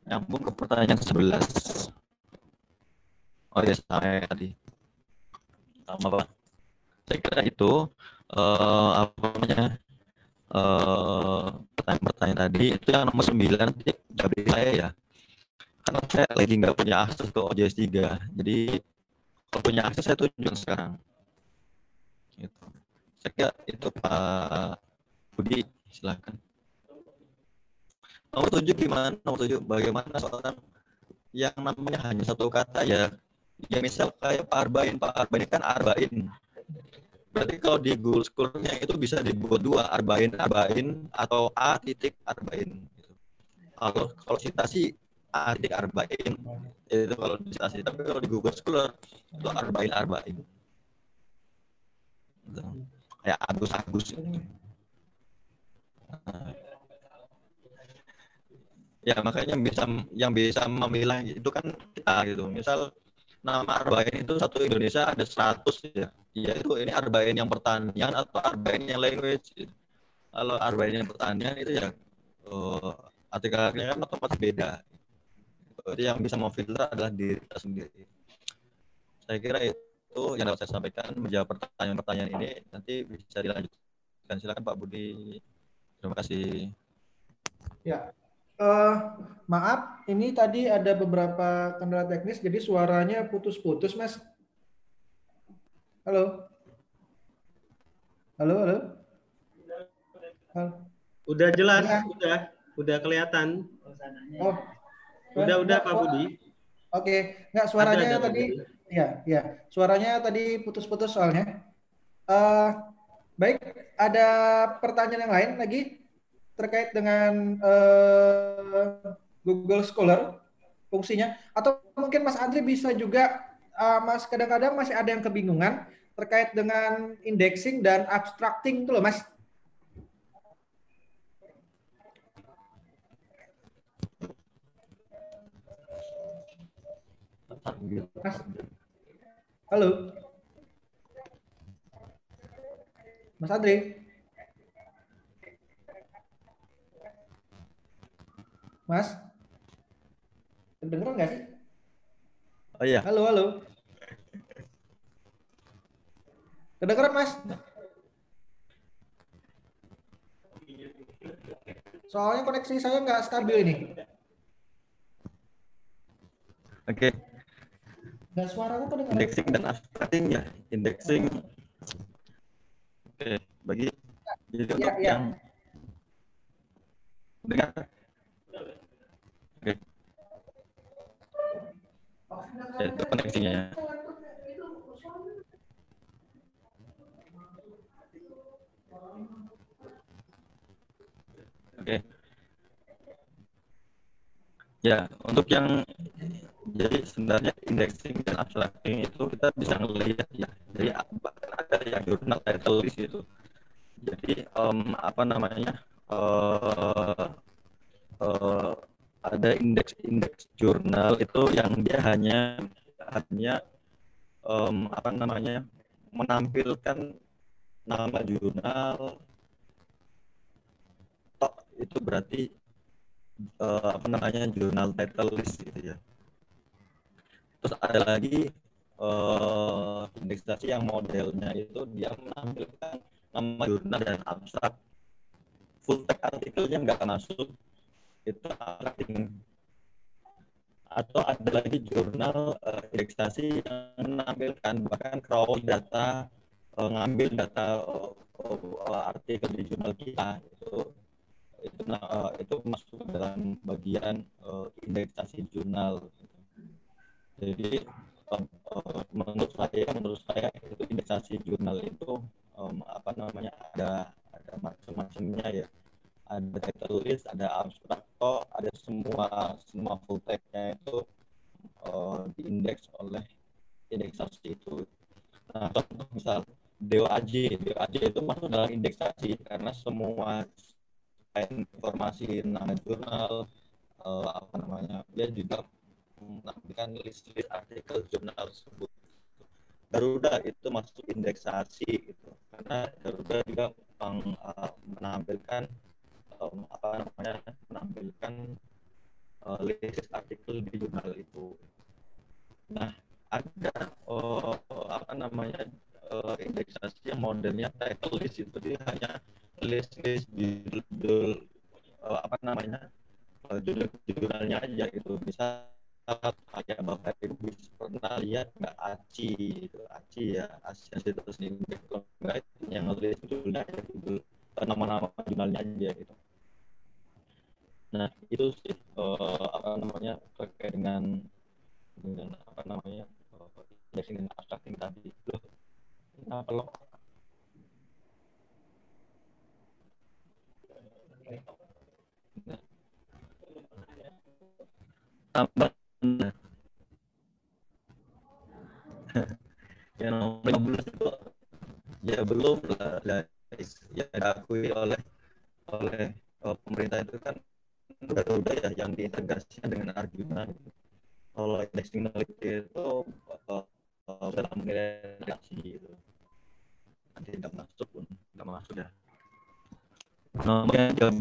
nyambung ke pertanyaan 11 oh ya saya tadi sama pak saya kira itu uh, apa namanya uh, pertanyaan-pertanyaan tadi itu yang nomor 9 dari saya ya. Karena saya lagi nggak punya akses ke OJS 3 jadi kalau punya akses saya tunjuk sekarang. Gitu. saya kira itu Pak Budi silakan. Nomor tujuh gimana? Nomor tujuh bagaimana soal yang namanya hanya satu kata ya ya misal kayak Pak Arbain, Pak Arbain kan Arbain. Berarti kalau di Google Scholar-nya itu bisa dibuat dua, Arbain, Arbain, atau A titik Arbain. Kalau kalau citasi A titik Arbain, itu kalau citasi. Tapi kalau di Google Scholar, itu Arbain, Arbain. Kayak Agus, Agus. Ya makanya bisa yang bisa memilah itu kan kita gitu. Misal nama Arbain itu satu Indonesia ada 100 ya. Ya itu ini Arbain yang pertanian atau Arbain yang language. Kalau Arbain yang pertanian itu ya uh, artikelnya kan otomatis beda. Jadi yang bisa memfilter adalah diri kita sendiri. Saya kira itu yang dapat saya sampaikan menjawab pertanyaan-pertanyaan ini nanti bisa dilanjutkan. Silakan Pak Budi. Terima kasih. Ya, Uh, maaf, ini tadi ada beberapa kendala teknis, jadi suaranya putus-putus, Mas. Halo. Halo, halo. halo. Udah jelas, ya. udah, udah kelihatan. Oh, udah, udah Pak Budi. Oke, okay. nggak suaranya ada, ada, tadi, ya, ya, suaranya tadi putus-putus soalnya. Uh, baik, ada pertanyaan yang lain lagi? Terkait dengan uh, Google Scholar fungsinya atau mungkin Mas Andri bisa juga uh, Mas kadang-kadang masih ada yang kebingungan terkait dengan indexing dan abstracting itu loh Mas. Halo. Mas Andri. Mas? Kedengeran nggak sih? Oh iya. Halo, halo. Kedengeran, Mas? Soalnya koneksi saya nggak stabil ini. Oke. Okay. Dan suaraku kedengeran. Indexing dan abstracting ya. Indexing. Oke, okay. bagi jadi ya, untuk ya. yang dengar ya, itu koneksinya ya. Oke. Ya, untuk yang jadi sebenarnya indexing dan abstracting itu kita bisa melihat ya. Jadi bahkan ada yang jurnal title list itu. Jadi um, apa namanya? Uh, uh, ada indeks-indeks jurnal itu yang dia hanya hanya um, apa namanya menampilkan nama jurnal. Tok itu berarti uh, apa namanya jurnal title list gitu ya. Terus ada lagi uh, indeksasi yang modelnya itu dia menampilkan nama jurnal dan abstrak. Full text artikelnya nggak masuk itu atau ada lagi jurnal uh, indeksasi yang menampilkan bahkan crawl data uh, ngambil data uh, uh, artikel di jurnal kita itu itu uh, itu masuk dalam bagian uh, indeksasi jurnal. Jadi uh, menurut saya menurut saya itu indeksasi jurnal itu um, apa namanya ada ada macam-macamnya ya ada title list, ada abstrakto, ada semua semua full text-nya itu uh, diindeks oleh indeksasi itu. Nah, contoh misal DOAJ, DOAJ itu masuk dalam indeksasi karena semua informasi nama jurnal, uh, apa namanya, dia juga menampilkan list-list artikel jurnal tersebut. Garuda itu masuk indeksasi gitu karena Garuda juga meng, uh, menampilkan um, apa namanya menampilkan uh, list artikel di jurnal itu. Nah, ada uh, apa namanya uh, indeksasi yang modelnya title list itu dia hanya list-list judul uh, apa namanya uh, judul jurnalnya aja gitu. Bisa kayak bapak ibu pernah lihat nggak aci itu aci ya asian terus indeks yang list judulnya judul nama-nama jurnalnya aja gitu Nah, itu sih uh, apa namanya terkait dengan dengan apa namanya uh, dan abstracting tadi. Loh, kenapa lo? Tambah [LAUGHS] yang nomor 15 itu ya belum lah, ya diakui oleh oleh uh, pemerintah itu kan Garuda ya yang diintegrasikan dengan Arjuna. Kalau indexing itu uh, uh, dalam reaksi itu nanti tidak masuk pun tidak masuk ya. Nomor yang jam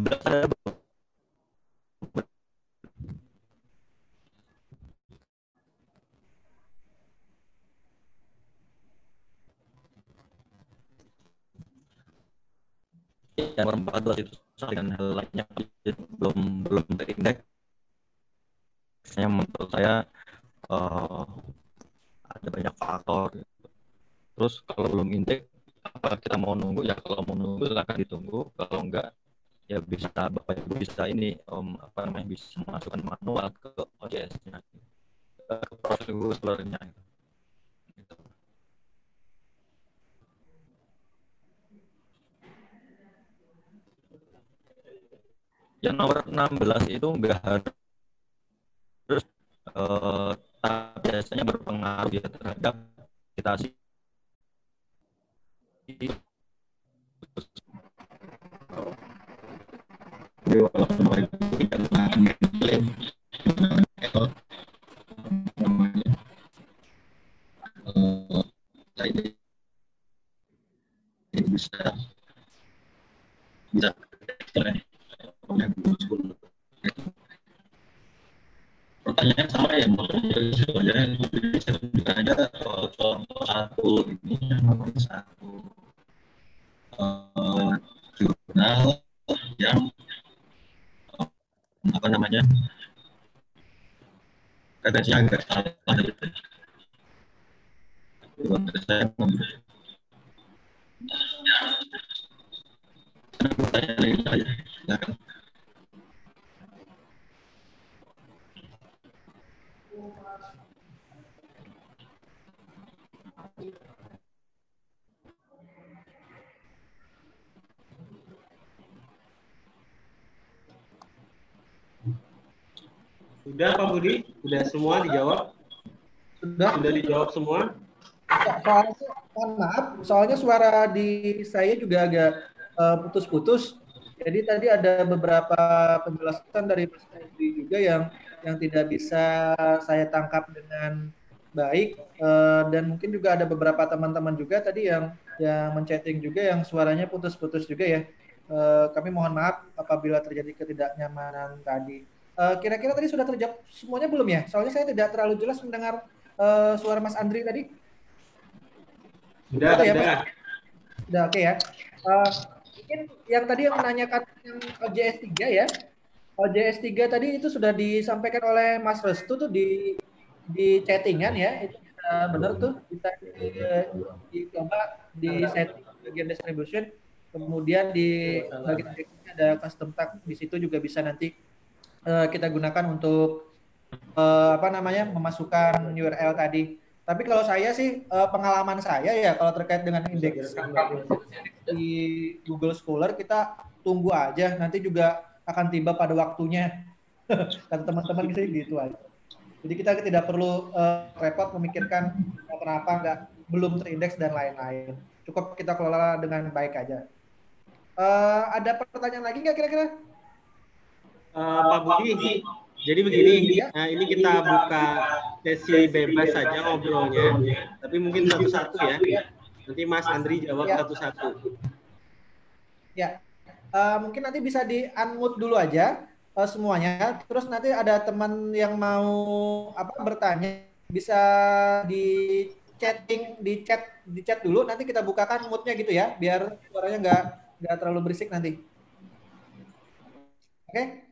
yang nomor 14 itu dengan hal lainnya belum belum terindeks yang menurut saya uh, ada banyak faktor. Terus kalau belum indeks apa kita mau nunggu? Ya kalau mau nunggu silahkan ditunggu. Kalau enggak ya bisa bapak ibu bisa ini um, apa namanya bisa masukkan manual ke OJS-nya ke prosedur-prosedurnya yang nomor 16 itu enggak harus uh, biasanya berpengaruh ya terhadap kita sih. Bisa. Bisa pertanyaan sama ya maksudnya juga aja. Contoh satu ini satu uh, jurnal yang uh, apa namanya agak salah. Saya Sudah Pak Budi? Sudah semua dijawab? Sudah. Sudah dijawab semua? Soalnya, maaf, soalnya suara di saya juga agak uh, putus-putus. Jadi tadi ada beberapa penjelasan dari Mas Hendri juga yang yang tidak bisa saya tangkap dengan baik uh, dan mungkin juga ada beberapa teman-teman juga tadi yang yang menchatting juga yang suaranya putus-putus juga ya. Uh, kami mohon maaf apabila terjadi ketidaknyamanan tadi. Kira-kira uh, tadi sudah terjawab semuanya belum ya? Soalnya saya tidak terlalu jelas mendengar uh, suara Mas Andri tadi. Sudah, sudah. Ya, sudah oke okay ya. Uh, mungkin yang tadi yang menanyakan yang OJS 3 ya. OJS 3 tadi itu sudah disampaikan oleh Mas Restu tuh di di chattingan ya. Itu bisa benar tuh kita dicoba di, di setting bagian distribution kemudian di bagian ada custom tag di situ juga bisa nanti uh, kita gunakan untuk uh, apa namanya memasukkan URL tadi tapi kalau saya sih uh, pengalaman saya ya kalau terkait dengan indeks di Google Scholar kita tunggu aja nanti juga akan tiba pada waktunya [LAUGHS] kata teman-teman gitu gitu aja. Jadi kita tidak perlu uh, repot memikirkan kenapa nggak belum terindeks dan lain-lain. Cukup kita kelola dengan baik aja. Uh, ada pertanyaan lagi nggak kira-kira? Uh, Pak Budi, jadi begini, nah ini kita buka sesi bebas saja ngobrolnya, tapi mungkin satu-satu ya. Nanti Mas Andri jawab ya. satu-satu. Ya, uh, mungkin nanti bisa di unmute dulu aja uh, semuanya. Terus nanti ada teman yang mau apa bertanya bisa di chatting di chat di chat dulu. Nanti kita bukakan mute-nya gitu ya, biar suaranya nggak nggak terlalu berisik nanti. Oke? Okay?